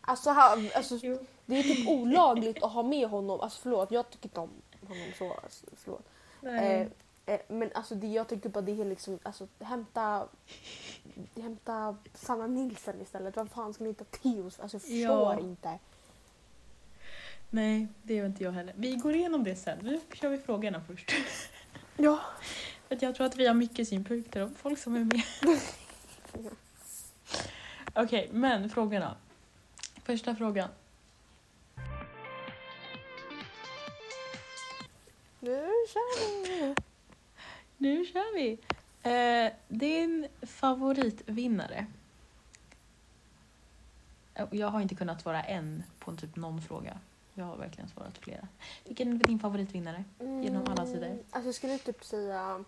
Alltså, han, alltså Jo. det är typ olagligt att ha med honom. Alltså förlåt, jag tycker inte om honom så. Alltså, förlåt. Eh, eh, men alltså det, jag tycker bara det är liksom, alltså hämta, hämta Sanna Nilsson istället. Vem fan ska ni hitta Teos? Alltså jag förstår Ja. inte. Nej, det gör inte jag heller. Vi går igenom det sen. Nu kör vi frågorna först. Ja. För att jag tror att vi har mycket synpunkter om folk som är med. Okej, men frågorna. Första frågan. Nu kör vi! Nu kör vi! Eh, din favoritvinnare? Eh, Jag har inte kunnat svara en på typ någon fråga. Jag har verkligen svarat flera. Vilken är din favoritvinnare? Genom alla sidor. Mm, Alltså jag skulle typ säga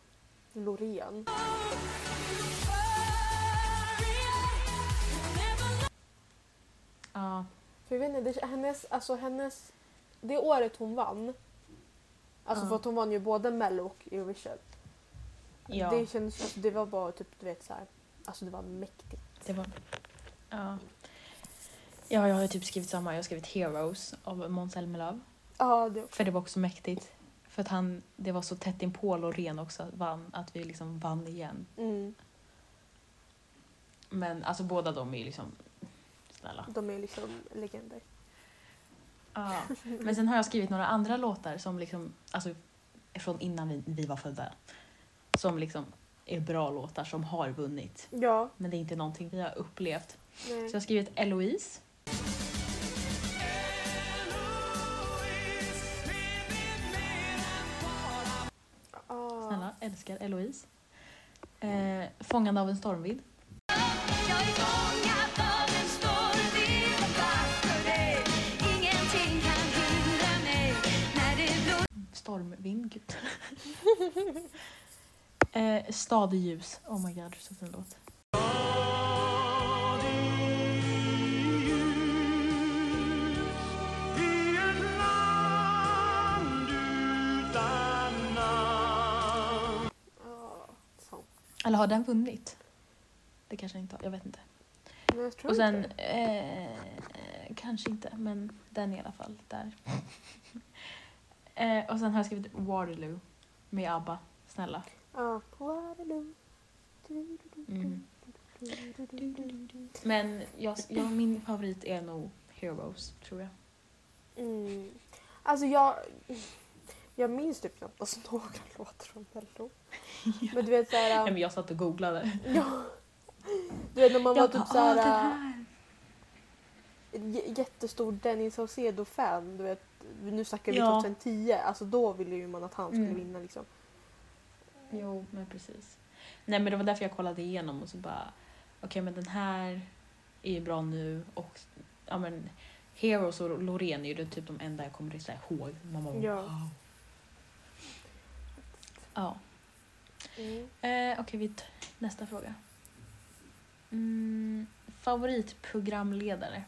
Loreen. Ja, För jag vet inte, det, hennes, alltså hennes, det året hon vann, alltså Ja. för att hon vann ju både Mello och Eurovision. ja Det kändes, det var bara typ du vet så här, alltså det var mäktigt. det var... Ja. ja, jag har typ skrivit samma. Jag har skrivit Heroes av Måns Zelmerlöw. Ja, det För det var också mäktigt. För att han, det var så tätt inpå Loreen också, vann, att vi liksom vann igen. mm, Men alltså båda de är ju liksom snälla. de är liksom legender. Ja. Men sen har jag skrivit några andra låtar som liksom, alltså från innan vi, vi var födda. Som liksom är bra låtar som har vunnit. Ja, Men det är inte någonting vi har upplevt. nej. Så jag har skrivit Eloise. Älskar Eloise. Eh, Fångad av en stormvind. Stormvind gud. eh, Stadig ljus. Oh my god, så fin låt. Eller har den vunnit? Det kanske den inte har, jag vet inte. Jag Och sen, inte. eh, kanske inte, men den i alla fall där. eh, och sen har jag skrivit Waterloo med ABBA. Snälla. Ja. Waterloo. Mm. Men jag, jag, min favorit är nog Heroes, tror jag. Mm. Alltså jag... Jag minns typ knappt alltså några låtar från Mello. Men du vet såhär... Nej, men jag satt och googlade. Ja. Du vet när man var Jag typ bara, såhär... "Ah, den här." j- jättestor Dennis Saucedo-fan. Du vet, nu snackar vi Ja. 2010. Alltså då ville ju man att han skulle Mm. vinna liksom. Jo, men precis. Nej, men det var därför jag kollade igenom och så bara, okej, men den här är ju bra nu och ja, men Heroes och Loreen är ju typ de enda jag kommer här ihåg. Man bara, Ja. wow. Ja. Mm. Eh, okej, t- nästa fråga. Mm, favoritprogramledare?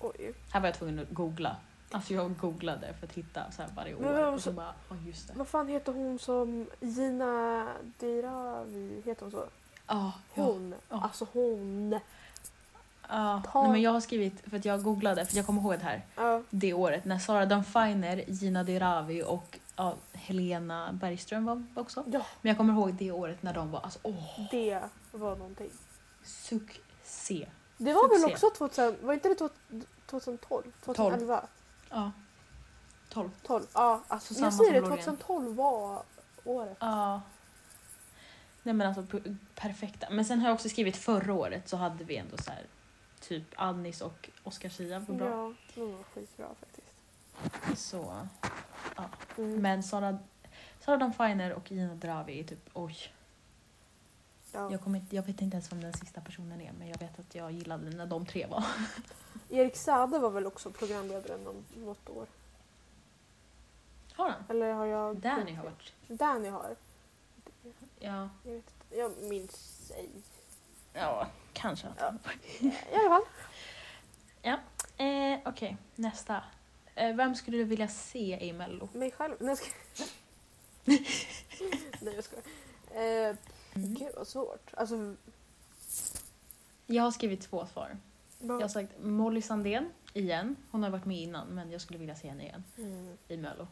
Oj. Här var jag tvungen att googla. Alltså jag googlade för att hitta så här varje år. Men och så bara, oh, just det. Vad fan heter hon som Gina Dirawi? Heter hon så? Ja. Hon. Ja. Alltså hon. ja. Ta- Nej, men jag har skrivit, för att jag googlade, för jag kommer ihåg det här. Ja. det året när Sara Damm Finer, Gina Dirawi och ja, Helena Bergström var också. ja, Men jag kommer ihåg det året när de var alltså åh, det var någonting. succé. Det var väl Succé. också 2000, var inte det två- 2012? 2011? Ja. 12. 12? Ja, alltså jag säger det, Loreen. 2012 var året. Ja. Nej men alltså perfekta. Men sen har jag också skrivit förra året så hade vi ändå så här typ Annis och Oscar Zia var bra. Ja, de var skitbra faktiskt. Så. Mm. Men Sara, Sara Damm Finer och Gina Dirawi är typ oj. ja. Jag, kommer inte, jag vet inte ens vem den sista personen är men jag vet att jag gillade när de tre var. Erik Saade var väl också programledare något år? Har han? Eller har jag... Danny har varit. Danny har. Ja. Jag vet inte. Jag minns ej. Ja, kanske. att Ja. han- I alla fall. Eh, Okej, nästa. Eh, vem skulle du vilja se i Mello? Mig själv. Nej jag ska... Nej jag skojar. Eh, Mm. Gud vad svårt. Alltså... Jag har skrivit två svar. Vad... Jag har sagt Molly Sandén igen. Hon har varit med innan men jag skulle vilja se henne igen Mm. i Mello.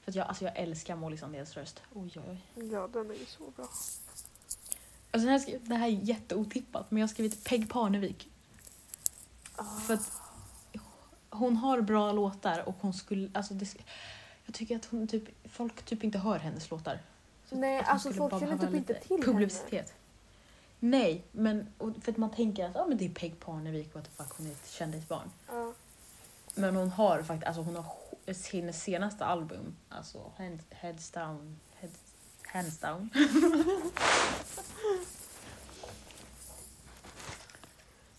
För att jag, alltså jag älskar Molly Sandéns röst. Oj, oj, oj. Ja, den är ju så bra. Skrivit, det här är jätteotippat men jag har skrivit Peg Parnevik. Ah. För att hon har bra låtar och hon skulle, alltså det, jag tycker att hon typ, folk typ inte hör hennes låtar. Så Nej, att alltså folk känner typ inte till publicitet. Nej, men och för att man tänker att ah, men det är Peg Parnevik, what the fuck, hon är ett kändisbarn. Ja. Men hon har faktiskt, alltså hon har sin senaste album, alltså Hands, heads Down, heads, Hands Down.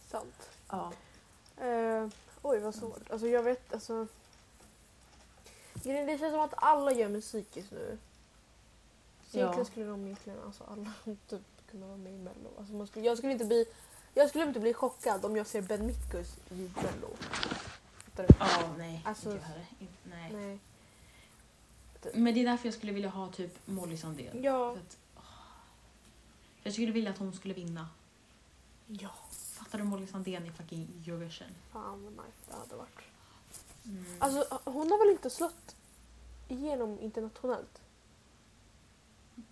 Sant. Ja. Eh, oj vad svårt. Alltså jag vet alltså. Det känns som att alla gör musik just nu. Så Ja. egentligen skulle de egentligen alltså alla typ kunna vara med i mello. Alltså man skulle, jag skulle inte bli jag skulle inte bli chockad om jag ser Ben Mitkus vid mello. Ja, nej. Alltså-. Inte- nej. Nej. Men det är därför jag skulle vilja ha typ Molly Sandén. Ja. Att, åh. jag skulle vilja att hon skulle vinna. Ja. Fattar du Molly Sandén i fucking Eurovision? Fan vad nice det hade varit. Mm. Alltså hon har väl inte slått igenom internationellt?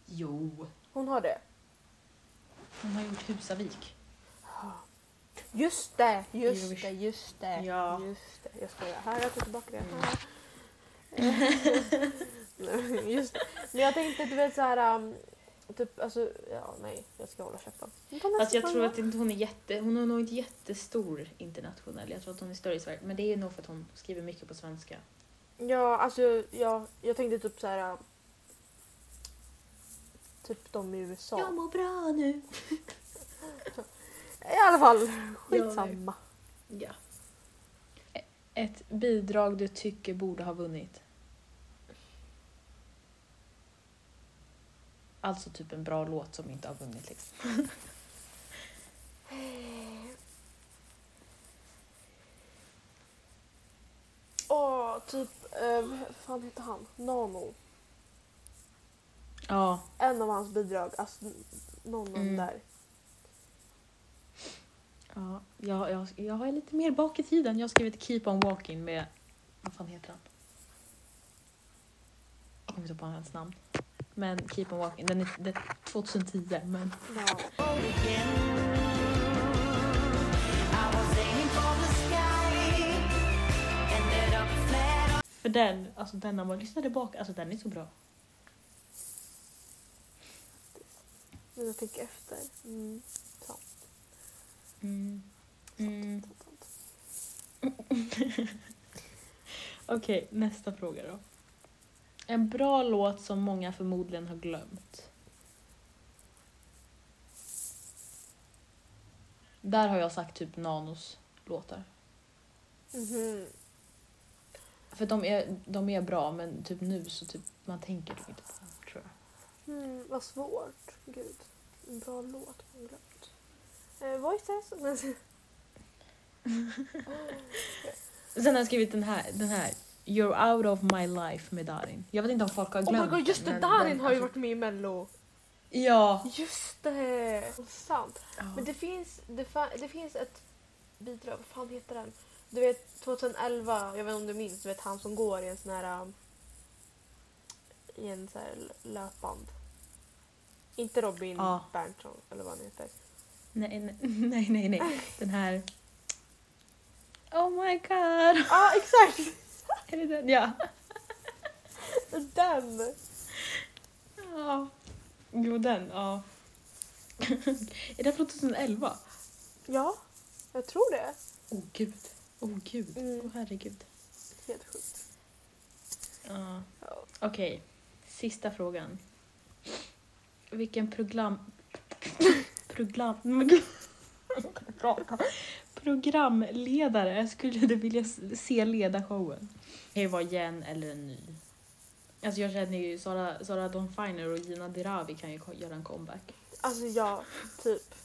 jo, Hon har det? hon har gjort Husavik. Just det, just Eurovision. det, just det. Ja. Just det. Jag skojar. Här, jag tar tillbaka det. Nej, just det. Men jag tänkte, du vet så här... Um, typ, alltså, ja nej, jag ska hålla käften. Alltså jag tror att inte hon är jätte, hon är nog inte jättestor internationell. Jag tror att hon är större i Sverige. Men det är nog för att hon skriver mycket på svenska. Ja, alltså ja, jag tänkte typ så här... um, Typ de i USA. Jag mår bra nu. I alla fall, skitsamma. Ja. Ett bidrag du tycker borde ha vunnit. Alltså typ en bra låt som inte har vunnit liksom. Åh, typ, eh, vad fan heter han? Nano. Ja, En av hans bidrag, alltså någon av Mm. där. ja jag, jag, jag är lite mer bak i tiden. Jag har skrivit Keep on walking med, vad fan heter han? Jag kommer inte på hans namn. Men Keep on walking, den är, det är 2010 men Ja. för den, alltså den när man lyssnar tillbaka, alltså den är så bra. Nu jag tänker efter. Mm. Sant, Mm. Mm. Okej, nästa fråga då. En bra låt som många förmodligen har glömt. Där har jag sagt typ Nanos låtar. Mhm. För de är, de är bra men typ nu så typ man tänker typ inte på dem tror jag. Mm, vad svårt. Gud. En bra låt man glömt. Eh, voices? Sen har jag skrivit den här, den här You're out of my life med Darin. Jag vet inte om folk har Oh glömt my god, just det! Darin har ju varit med i mello. Ja. Just det! Sant. Men det finns, det, fa- det finns ett bidrag, vad fan heter den? Du vet 2011, jag vet inte om du minns, du vet han som går i en sån här um, i en sån här löpband. Inte Robin Ja. Berntsson eller vad han heter. Nej, nej, nej, nej, nej. Den här... Oh my god. Ja ah, exakt! Den? Ja. Den! Ja. Jo, den. Ja. är det från 2011? Ja, jag tror det. Åh oh, gud. Åh oh, gud. Åh Mm. herregud. Helt sjukt. Ja. Ja. Okej. Sista frågan. Vilken program... program... Programledare skulle du vilja se leda showen? Kan ju vara Jen eller en ny. Alltså jag känner ju Sara, Sara Dawn Finer och Gina Dirawi kan ju göra en comeback. Alltså ja, typ.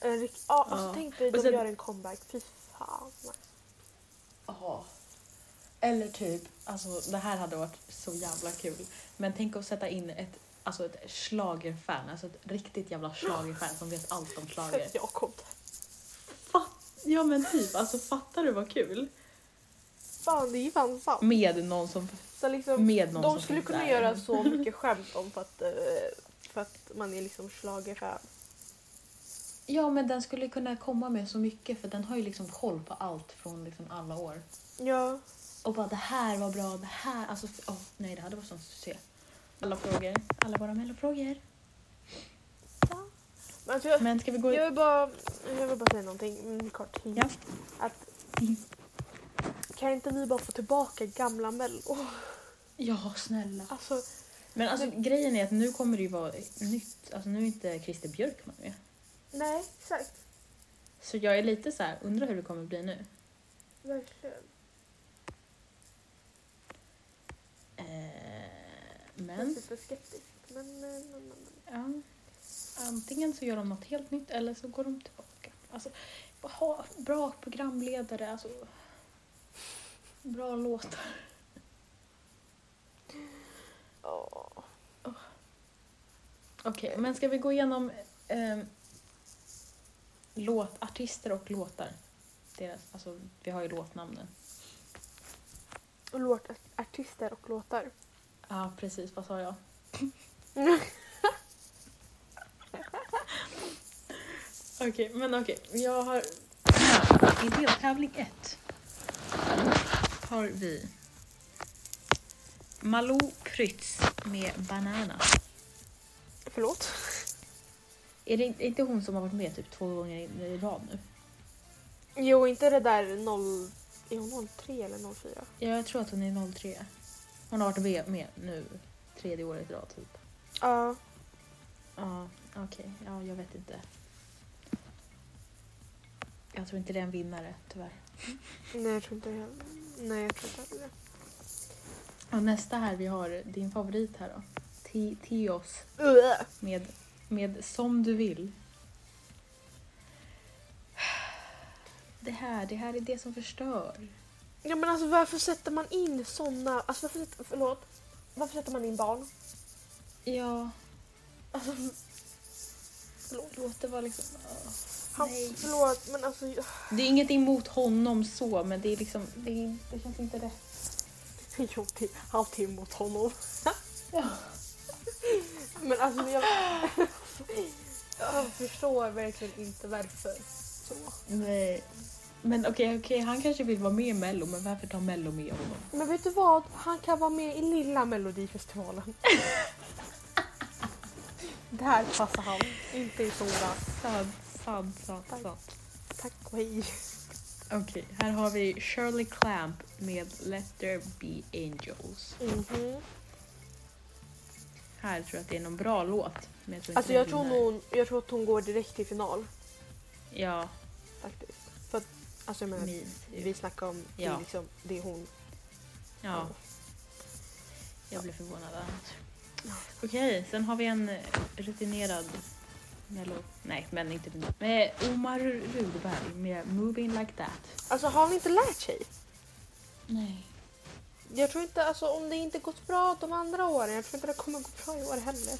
En rikt- ja, alltså tänk dig de sen- gör en comeback. Fy fan. Ja. Eller typ, alltså det här hade varit så jävla kul. Men tänk att sätta in ett, alltså ett schlagerfan, alltså ett riktigt jävla schlagerfan som vet allt om schlager. Där. Fatt, ja men typ, alltså fattar du vad kul? Fan, det är fan sant. Med någon som, Så liksom, med någon de som skulle kunna där. göra så mycket skämt om för att, eh, för att man är liksom schlagerfan. Ja men den skulle kunna komma med så mycket för den har ju liksom koll på allt från liksom alla år. Ja. Och bara det här var bra, det här, alltså åh, nej det hade varit sån succé. Alla frågor, alla våra mellofrågor. Men alltså, jag, Men ska vi gå jag, vill bara, jag vill bara säga någonting kort. Ja. Att, kan inte vi bara få tillbaka gamla mello? Ja snälla. Alltså, Men alltså grejen är att nu kommer det ju vara nytt, alltså nu är inte Christer Björkman med. nej, exakt. Så jag är lite så här, undrar hur det kommer bli nu. Verkligen. Eh, Jag är men, superskeptisk. Men, men, men, men. ja. Antingen så gör de något helt nytt eller så går de tillbaka. Alltså, ha bra programledare, alltså. Bra låtar. Okej, men ska vi gå igenom eh, låtartister och låtar? Deras, alltså, vi har ju låtnamnen. Och låt, artister och låtar. Ja, precis. Vad sa jag? Okej, men okej. Jag har... I deltävling ett har vi Malou Prytz med Banana. Förlåt? Är det inte- hon som har varit med typ två gånger i rad nu? Jo, inte det där 0... Är hon 03 eller 04? Ja, jag tror att hon är 03. Hon har varit med nu tredje året i rad typ. Ja. Ja, okej. Ja, jag vet inte. Jag tror inte det är en vinnare, tyvärr. Nej, jag tror inte heller. Nej, jag tror inte heller Och nästa här, vi har din favorit här då. Ti- Tios det. med, med Som du vill. Det här, det här är det som förstör. Ja men alltså varför sätter man in såna, alltså varför sätter, förlåt, varför sätter man in barn? Ja, Alltså, förlåt. låt det vara liksom... åh, Han, förlåt men alltså, Det är inget emot honom så, men det är liksom... Det, är, det känns inte rätt. jo det är alltid emot honom. Ja. Men alltså jag, jag förstår verkligen inte varför. Så. Nej. Men okej, okej, han kanske vill vara med i Mello, men varför ta Mello med honom? Men vet du vad? Han kan vara med i lilla melodifestivalen. Där passar han, inte i stora. Sant, sant, sant, Tack. sant. Tack och hej. Okej, här har vi Shirley Clamp med Let There Be Angels. Mhm. Här tror jag att det är någon bra låt. Men jag tror inte Alltså den jag tror, vinner. nog, jag tror att hon går direkt till final Ja, faktiskt. För att, alltså jag menar, min. vi snackar om det, Ja. är liksom, det är hon. Ja, jag blev förvånad annars. Okej, sen har vi en rutinerad Mello... Nej, men inte. Med Omar Rudberg med Moving Like That. Alltså har han inte lärt sig? Nej. Jag tror inte, alltså om det inte gått bra de andra åren, jag tror inte det kommer gå bra i år heller.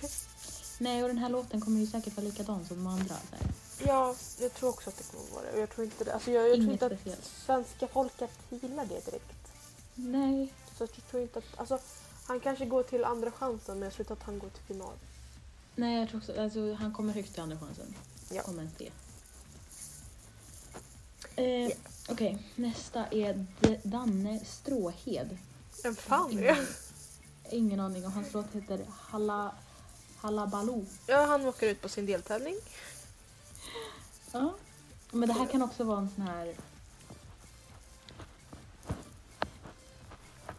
Nej, och den här låten kommer ju säkert vara likadan som de andra. Så här. Ja, jag tror också att det kommer vara det. Jag tror inte det. Alltså jag, jag tror inte att svenska folket gillar det direkt. Nej. Så jag tror inte att, alltså han kanske går till andra chansen men jag tror inte att han går till final. Nej, jag tror också alltså, han kommer högt till andra chansen. Ja. Om ens det. Eh, Okej, nästa är D- Danne Stråhed. Vem fan är ingen, det? ingen aning om hans låt heter Halla, Hallabaloo. Ja, han åker ut på sin deltävling. Ja. Men det här kan också vara en sån här...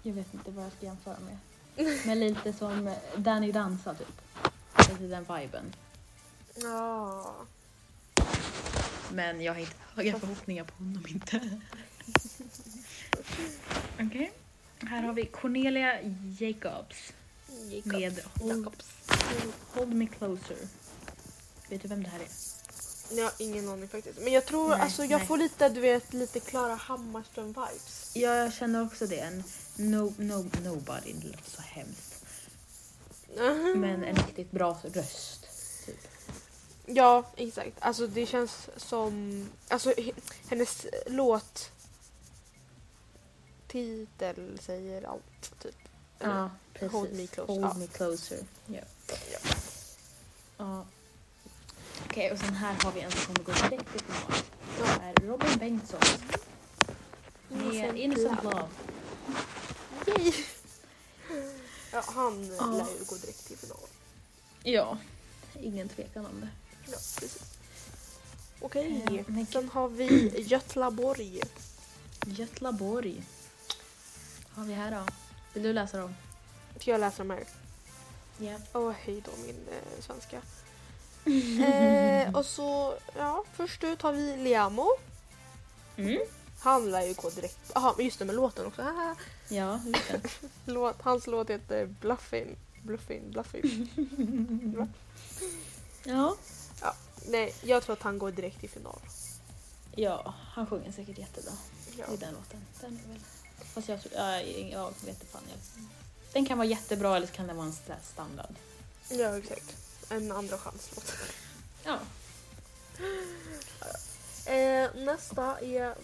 Jag vet inte vad jag ska jämföra med. Men lite som Danny Dansa typ. Lite den viben. Ja. Men jag har inte höga förhoppningar på honom inte. Okej. Här har vi Cornelia Jacobs med Hold, Jacobs. Hold Me Closer. Vet du vem det här är? Jag har ingen aning faktiskt. Men jag tror, Nej, alltså jag nej. får lite, du vet, lite Klara Hammarström-vibes. Ja, jag känner också det. En no, no, nobody, det låter så hemskt. Men en riktigt bra röst. Typ. Ja, exakt. Alltså det känns som... Alltså he- hennes låt... Titel säger allt, typ. Ja, precis. Hold Me Closer. Hold Ja. me closer. Ja. Ja. Okej, och sen här har vi en som kommer gå direkt till final. Det är Robin Bengtsson med Innocent. Love. Yay! Ja, han Ja. lär ju gå direkt till final. Ja, ingen tvekan om det. Ja, precis. Okej, Eh, men- sen har vi Götlaborg. Götlaborg. Har vi här då? Vill du läsa dem? Ska jag läsa de här? Ja. Åh, hej då min eh, svenska. eh, och så, ja, först ut har vi Liamo. Mm. Han lär ju gå direkt. Jaha, just det med låten också. Haha. Ja, det. Låt, hans låt heter Bluffin. Bluffin, Bluffin. Va? Ja. Nej, jag tror att han går direkt till final. Ja, han sjunger säkert jättebra Ja. i den låten. Den är väl... Fast jag tror... Ja, jag vet inte fan. Jag... Den kan vara jättebra eller så kan den vara en standard. ja, exakt. En andra chans låt. Ja. Eh, nästa är,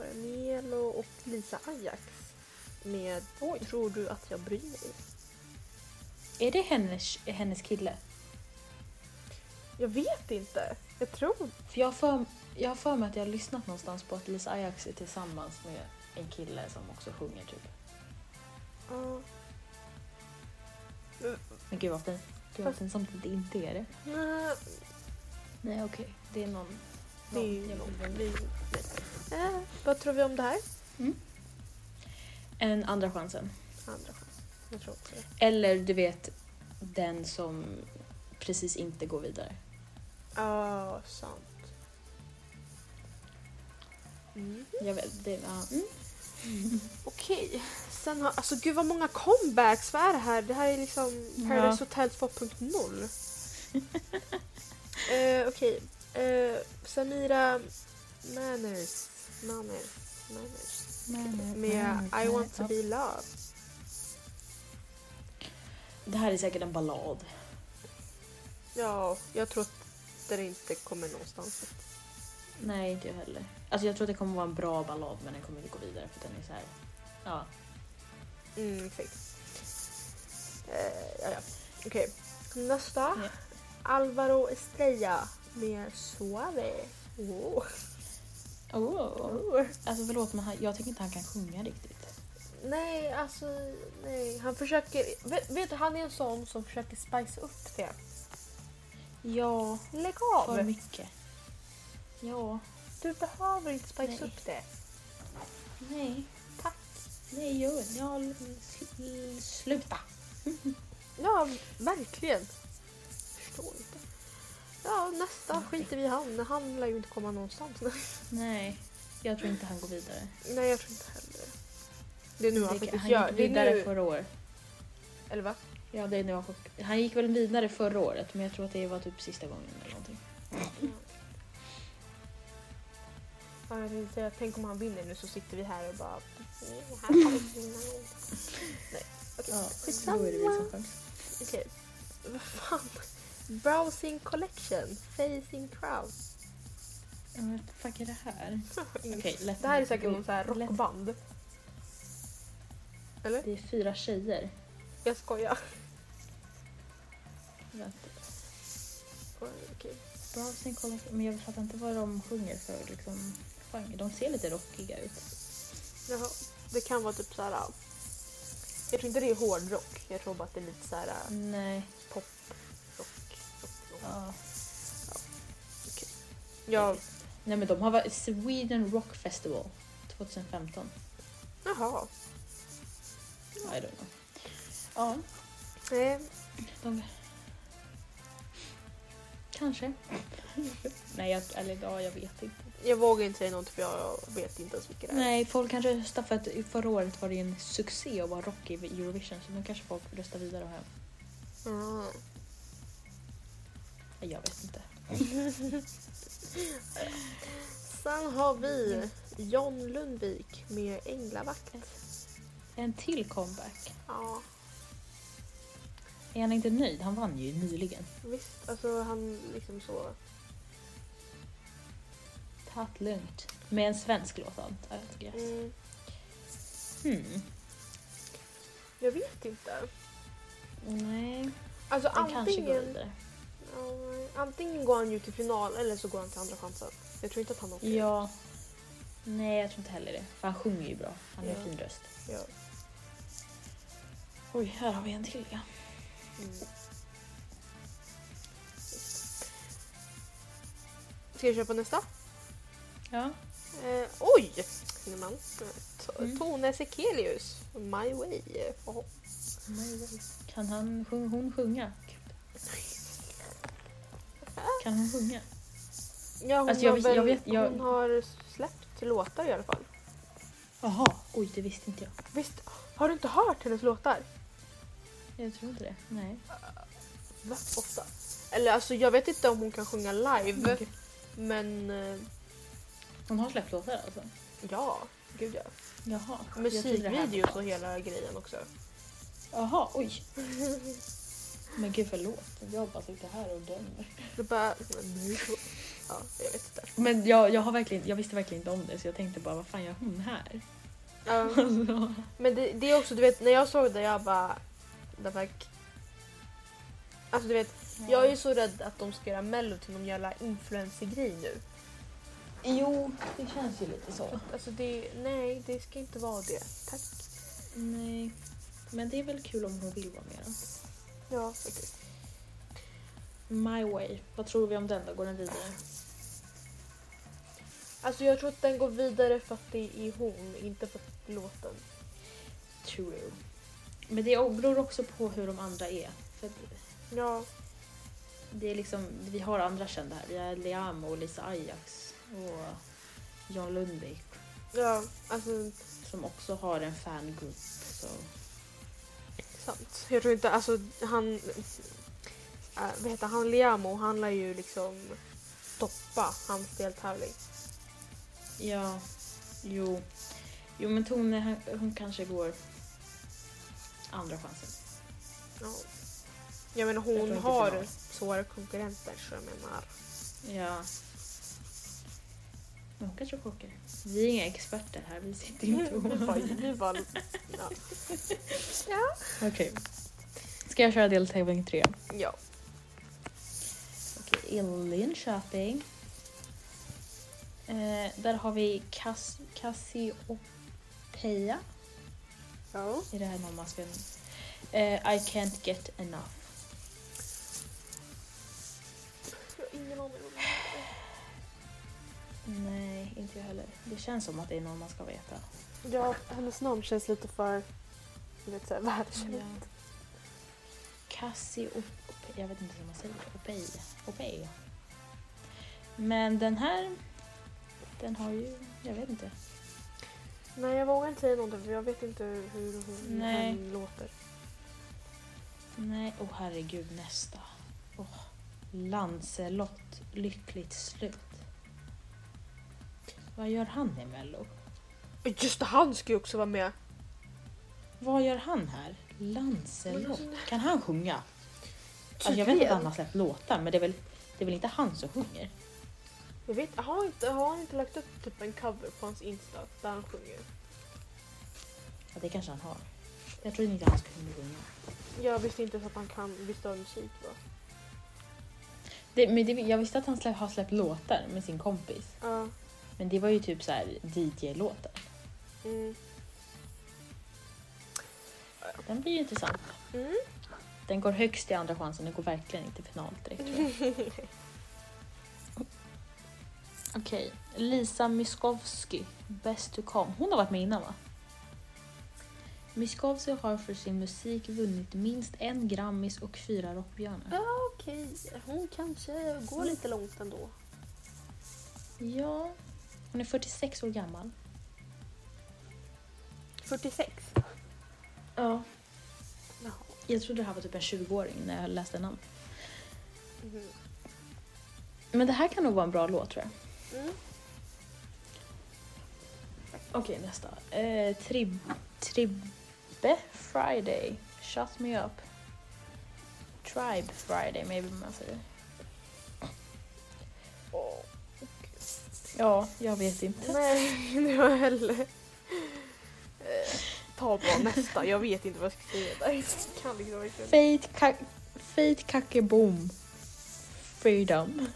det? Nelo och Lisa Ajax. Med Tror du att jag bryr mig? Är det hennes, hennes kille? Jag vet inte. Jag tror För jag har för, jag har för mig att jag har lyssnat någonstans på att Lisa Ajax är tillsammans med en kille som också sjunger typ. Ja. Men gud vad fint. Gud vad pinsamt att det inte är det. Nej, Nej okej, det är någon... det är någon någon- det är ju-. Eh, Vad tror vi om det här? En andra chansen. Andra chans. Jag tror också det. Eller du vet den som precis inte går vidare. Ja, sant. Mm. Jag vet, det, ja, mm. Okej. Sen har, alltså gud vad många comebacks. Vad är det här? Det här är liksom Paradise Hotel 2.0. uh, Okej. Eh, Samira Manners. Manners. Manners. Med I want to be loved. Det här är säkert en ballad. Ja, jag tror att det inte kommer någonstans. Nej, inte jag heller. Alltså jag tror att det kommer vara en bra ballad men den kommer inte gå vidare för den är så här. Ja. Mm, exakt. Eh, ja, ja. Okej. Nästa. Ja. Alvaro Estrella med Suave. Oh. Oh. Alltså förlåt men han, jag tycker inte han kan sjunga riktigt. Nej, alltså nej. Han försöker... Vet, vet du, han är en sån som försöker spice upp det. Ja, Lägg för av! mycket. Ja, Du behöver inte spice Nej. upp det. nej. Tack. Nej, gör det. Ja, l- sl- sluta. Ja, verkligen. Förstår inte. Ja, nästa skiter vi i han. Han lär ju inte komma någonstans. Nej, jag tror inte han går vidare. Nej, jag tror inte heller. Det är nu han Det- faktiskt han gör. gick Det är vidare nu... förra året. Eller va? Ja, det är nu han, han gick väl vidare förra året men jag tror att det var typ sista gången eller någonting. Ja, jag tänkte säga, tänk om han vinner nu så sitter vi här och bara... "Nej, här kan vi inte vinna någon." Nej, okej. Ja, Skitsamma. Okej. Vad fan? Browsing collection. Facing crowd. Ja, men vad fuck är det här? Okej, lätt- det här är säkert någon så här lätt- rockband. Eller? Det är fyra tjejer. Jag skojar. Vänta. Okej. Browsing collection. Men jag fattar inte vad de sjunger för liksom, genre. De ser lite rockiga ut. Jaha. Det kan vara typ så här. Jag tror inte det är hårdrock. Jag tror bara att det är lite så här Nej. Rock, rock. Ja. Ja, Nej men de har varit Sweden Rock Festival 2015. jaha. I don't know. Ja, Nej, de... Kanske. Nej, jag, eller ja, jag vet inte. jag vågar inte säga något för jag vet inte ens vilka det är. Nej, folk kanske röstar för att förra året var det en succé att vara rock i Eurovision så nu kanske folk röstar vidare och hem. Mm. Jag vet inte. Sen har vi John Lundvik med Änglavakt. En till comeback. Ja, Är han inte nöjd? Han vann ju nyligen. visst. Alltså han liksom så... Ta det lugnt. Med en svensk låt antar jag. Mm, Hmm. jag vet inte. Nej, Alltså den kanske går antingen, vidare. Nej. antingen går han ju till final eller så går han till andra chansen. Jag tror inte att han åker. Ja. Nej, jag tror inte heller det. För han sjunger ju bra. Han har Ja. en fin röst. Ja. Oj, här har vi en till ja. Mm. Ska jag köra på nästa? Ja. Eh, oj! Man? Mm. Tone Sekelius, My Way. Oh. Kan han, hon sjunga? Kan hon sjunga? Ja, hon, Alltså, jag har vis- jag väl, vet- jag- hon har släppt låtar i alla fall. Jaha, oj det visste inte jag. Visst, har du inte hört hennes låtar? Jag tror inte det. Nej. Va? Ofta. Eller alltså jag vet inte om hon kan sjunga live. Okej. Men eh, Hon har släppt låtar alltså? ja, gud ja. Jaha. Musikvideos och hela grejen också. Jaha, oj. Men gud förlåt. Jag bara sitter här och dömer. Det bara... Ja, jag vet inte. Men jag, jag, har verkligen, jag visste verkligen inte om det så jag tänkte bara vad fan gör hon här? Alltså, men det, det är också, du vet, när jag såg det jag bara... Det var... Alltså du vet, jag är ju så rädd att de ska göra mello till någon jävla influencer-grej nu. Jo, det känns ju lite så. Alltså det, nej, det ska inte vara det. Tack. Nej. Men det är väl kul om hon vill vara med då. Ja, faktiskt. My Way. Vad tror vi om den då? Går den vidare? Alltså jag tror att den går vidare för att det är hon, inte för att låten. True. Men det beror också på hur de andra är. För Ja, det är liksom, vi har andra kända här. Vi har Liam och Lisa Ajax och John Lundvik Ja, alltså som också har en fangrupp. Så. Sant. Jag tror inte, alltså han... Äh, vad heter han? Liamo, han lär ju liksom stoppa hans deltävling. Ja, jo. Jo men Tone hon- hon kanske går andra chansen. Ja. Jag tror hon har svåra konkurrenter så jag menar. Ja. Hon kanske chockar. Vi är inga experter här, vi sitter inte och... vi bara, bara ja. Okej. Ska jag köra deltävling tre? ja. Okej, i Linköping. Eh, där har vi Cass Cassiopeia. Ja. Är det här någon man ska... Eh, I can't get enough. Jag har ingen aning Nej, inte jag heller. Det känns som att det är någon man ska veta. Ja, hennes namn känns lite för du vet, såhär, världskänt. Ja. Cassiopeia. Jag vet inte hur man säger. Opeia. Opeia. Men den här... Den har ju... Jag vet inte. Nej, jag vågar inte säga någonting för jag vet inte hur hon Nej. låter. Nej, åh herregud nästa. Oh. Lancelot, lyckligt slut. Vad gör han i Mello? Just det, han ska ju också vara med. Vad gör han här? Lancelot? Kan han sjunga? Alltså, jag vet att han har släppt låtar men det är väl, det är väl inte han som sjunger? Jag vet, har, inte, har han inte lagt upp typ en cover på hans Insta där han sjunger? Ja, det kanske han har. Jag trodde inte han skulle sjunga. Jag visste inte så att han kan av musik va? Det, men det, jag visste att han släpp, har släppt låtar med sin kompis. Ja. Men det var ju typ så här DJ-låtar. Mm. Den blir ju intressant. Mm. Den går högst i andra chansen, den går verkligen inte till final direkt tror jag. Okej, Lisa Miskovsky, Best to come. Hon har varit med innan va? Miskovsky har för sin musik vunnit minst en Grammis och fyra Rockbjörnar. Ja okej, hon kanske går lite långt ändå. Ja, hon är 46 år gammal. 46? Ja. Jaha. Jag trodde det här var typ en 20-åring när jag läste namn. Mhm. Men det här kan nog vara en bra låt tror jag. Mm. Okej, nästa. Eh, trib Tribbe Friday. Shut me up. Tribe Friday, maybe man säger. Ja, jag vet inte. Nej, det var heller. Eh, ta bara nästa, jag vet inte vad jag ska säga där. Jag kan liksom verkligen. Fate, ka- Fate. Freedom.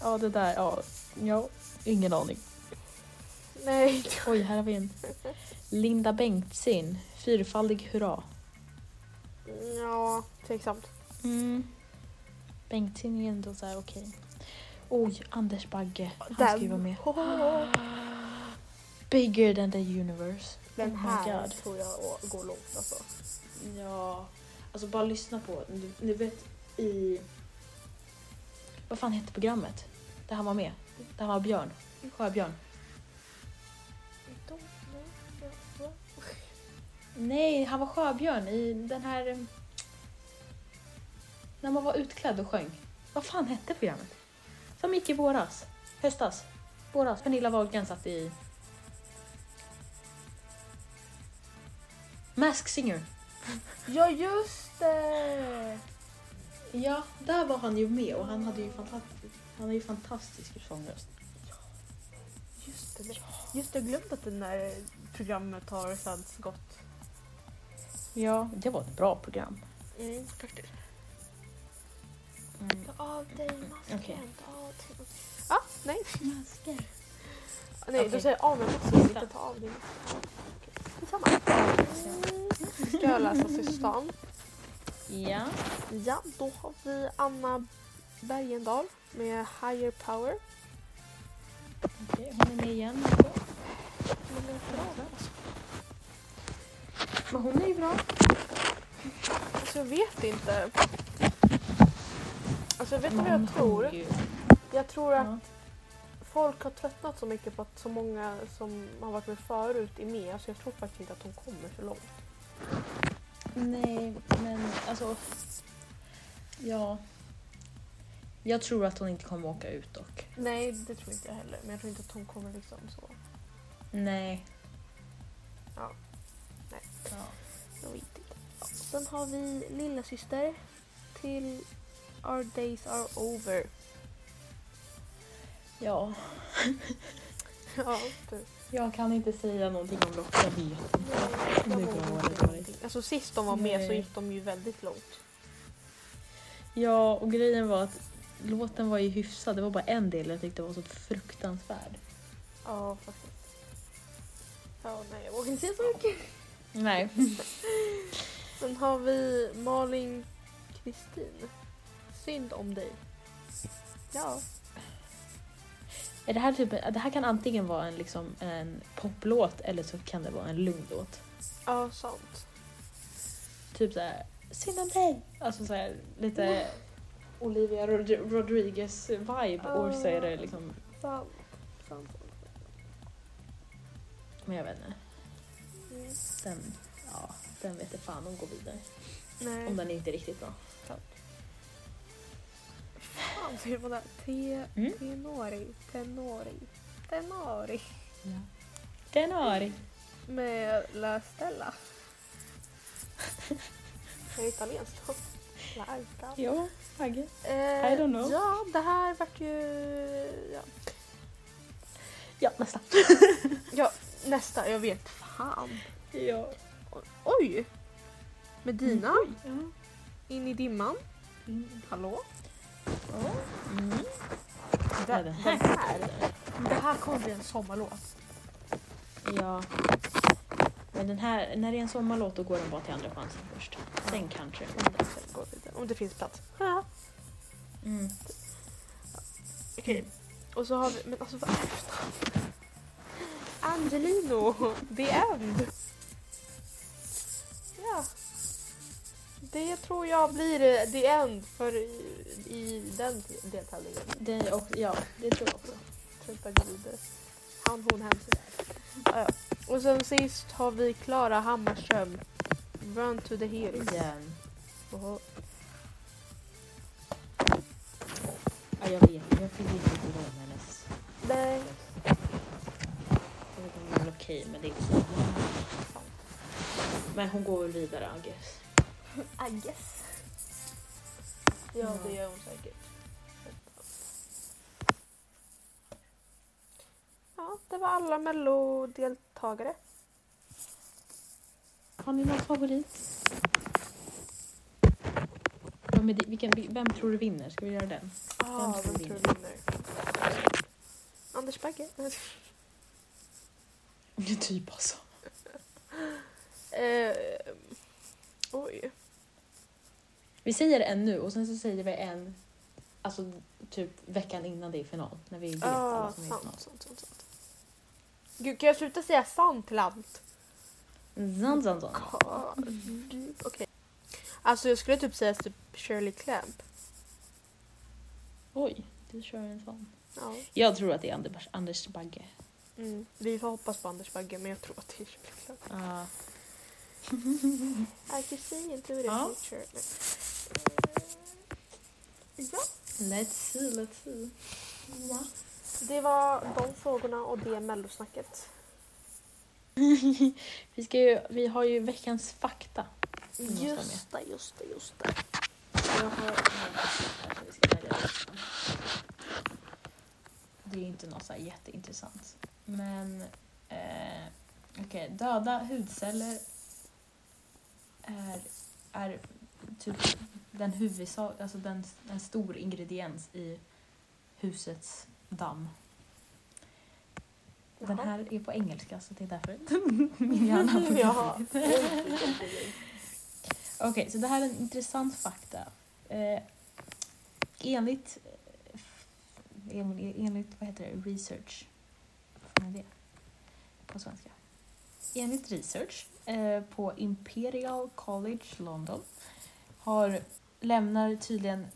Ja, det där, ja. Ja, ingen aning. Nej. Oj, här har vi en. Linda Bengtzing. Fyrfaldig hurra. Ja, tveksamt. Mm. Bengtzing är ändå så här okej. Oj, Anders Bagge. Han ska ju vara med. Bigger than the universe. Den oh här god. tror jag å- går långt alltså. Ja, alltså bara lyssna på. Du, du vet i... Vad fan hette programmet? Där han var med. Där han var Björn. Sjöbjörn. Nej, han var Sjöbjörn i den här... eh, När man var utklädd och sjöng. Vad fan hette programmet? Som gick i våras. Höstas. Våras. Pernilla Wahlgren satt i... Mask Singer. Ja just det! Ja, där var han ju med och han hade ju fantastisk, han har ju fantastisk sångröst. Just det, just det, jag glömde att det där programmet har sänds gott. Ja, det var ett bra program. Mm, faktiskt. Mm. Ta av dig masken, Okej. ta av dig masken. Ah, nej. Masker. Nej, Okej. du säger av med masken, inte ta av din mask. Mm. Ska jag läsa systern? Ja. Ja, då har vi Anna Bergendahl med Higher Power. Okej, hon är med igen. Men den är bra, alltså. Men hon är ju bra. Alltså jag vet inte. Alltså vet du vad jag tror? Jag tror att folk har tröttnat så mycket på att så många som har varit med förut är med. Så jag tror faktiskt inte att hon kommer så långt. Nej, men alltså... Ja. Jag tror att hon inte kommer åka ut dock. Nej, det tror inte jag heller. Men jag tror inte att hon kommer liksom så. Nej. Ja. Nej. Ja. Jag vet inte. Ja. Sen har vi lilla syster till Our Days Are Over. ja. Ja, du. Jag kan inte säga någonting om Lotta. Jag vet inte. Jag Det går inte dåligt. Alltså sist de var med så Nej. gick de ju väldigt långt. Ja, och grejen var att låten var ju hyfsad. Det var bara en del jag tyckte var så fruktansvärd. Ja, faktiskt. Ja, nej, jag vågar inte säga så mycket. Nej. Sen har vi Malin Kristin. Synd om dig. Ja. Är det, här typ, det här kan antingen vara en, liksom, en poplåt eller så kan det vara en lugn låt. Ja, sant. Typ såhär, synd om dig! Alltså såhär lite Olivia Rod- Rodriguez vibe och så är det liksom, Sant. sant. men jag vet inte. Mm. Den, ja, den vet jag fan om går vidare. Nej. Om den är inte riktigt bra. Fan. Te, Mm. tenori, tenori, tenori. Ja. Det. Med La Stella. Är det italienskt då? La Alta. Jo, Agge. Eh, I don't know. Ja, det här vart ju... Ja. Ja, nästa. ja, nästa. Jag vet fan. Ja. Oj! Medina, Ja. in i dimman. Mm. Hallå? Mm. Det, det, här det här kommer bli en sommarlåt. Ja. Men den här, när det är en sommarlåt då går den bara till andra chansen först. Sen kanske. Vi vidare, Om det finns plats. Ja. Mm. Okej. Och så har vi... Men alltså vad är det? Angelino, The End. Ja. Det tror jag blir eh, The End för i, den deltävlingen. Det, och, ja, det tror jag också. Går vidare. Han, hon, hen. Ja. Och sen sist har vi Klara Hammarström. Run to the hills. Igen. Ja, jag vet. Jag fick inte tycka om hennes... Nej. Jag vet inte om det är okej, men det är inte så. Men hon går väl vidare, I guess. I guess. Ja, det gör hon säkert. Ja, det var alla mellodeltagare. Har ni någon favorit? Ja, men det, vilken, vem tror du vinner? Ska vi göra den? Ah, tror vem tror du vinner? Anders Bagge. Det är typ alltså. eh, oj. Vi säger en nu och sen så säger vi en alltså typ veckan innan det är final. När vi vet Ah, alla som är i sant, final. sant, sant, sant. Gud, kan jag sluta säga sant till allt? Zan, zan, zan. Okej. Alltså jag skulle typ säga typ Shirley Clamp. Oj, du kör en sån. Ja. Jag tror att det är Anders, Anders Bagge. Mm. Vi får hoppas på Anders Bagge men jag tror att det är Shirley Clamp. Ja. I can see into the Ja. future. Ja, let's see, let's see. ja. Det var de frågorna och det mellosnacket. vi, ska ju, vi har ju veckans fakta. Just det, just det, just det. Jag har vi ska välja. Det är ju inte något så här jätteintressant. Men eh, okej, döda hudceller är, är typ den huvudsak, alltså den, en stor ingrediens i husets damm. Den Jaha. här är på engelska så det är därför min hjärna har Jaha. Okej, så det här är en intressant fakta. Eh, enligt, eh, en- enligt vad heter det, research, vad är det på svenska? Enligt research på Imperial College London har, lämnar tydligen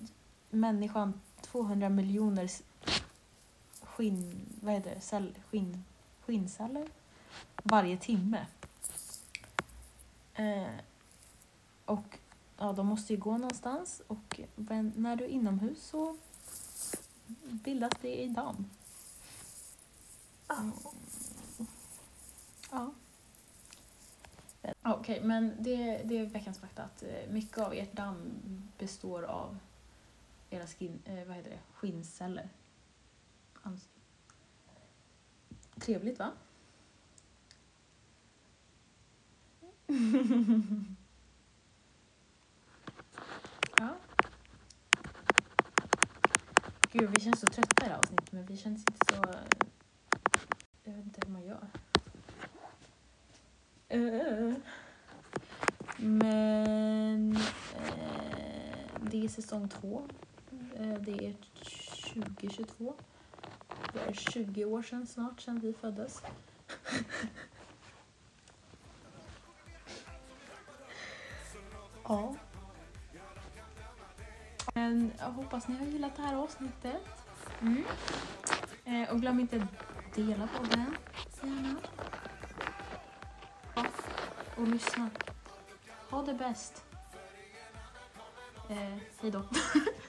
människan 200 miljoner skinn, vad heter det, cell, skinn, skinnceller varje timme. Eh, och ja, de måste ju gå någonstans och när du är inomhus så bildas det i damm. Ja. Ja, Okej, men det, det är veckans fakta att eh, mycket av ert damm består av era skin, eh, vad heter det? skinnceller. Ans- Trevligt va? ja. Gud, vi känns så trötta i det här avsnittet men vi känns inte så... Jag vet inte hur man gör. Men eh, det är säsong två. Eh, det är 2022. Det är 20 år sedan snart sedan vi föddes. ja. Men jag hoppas ni har gillat det här avsnittet. Mm. Eh, och glöm inte att dela podden. Gärna. Och lyssna. Ha det bäst. Eh, hejdå.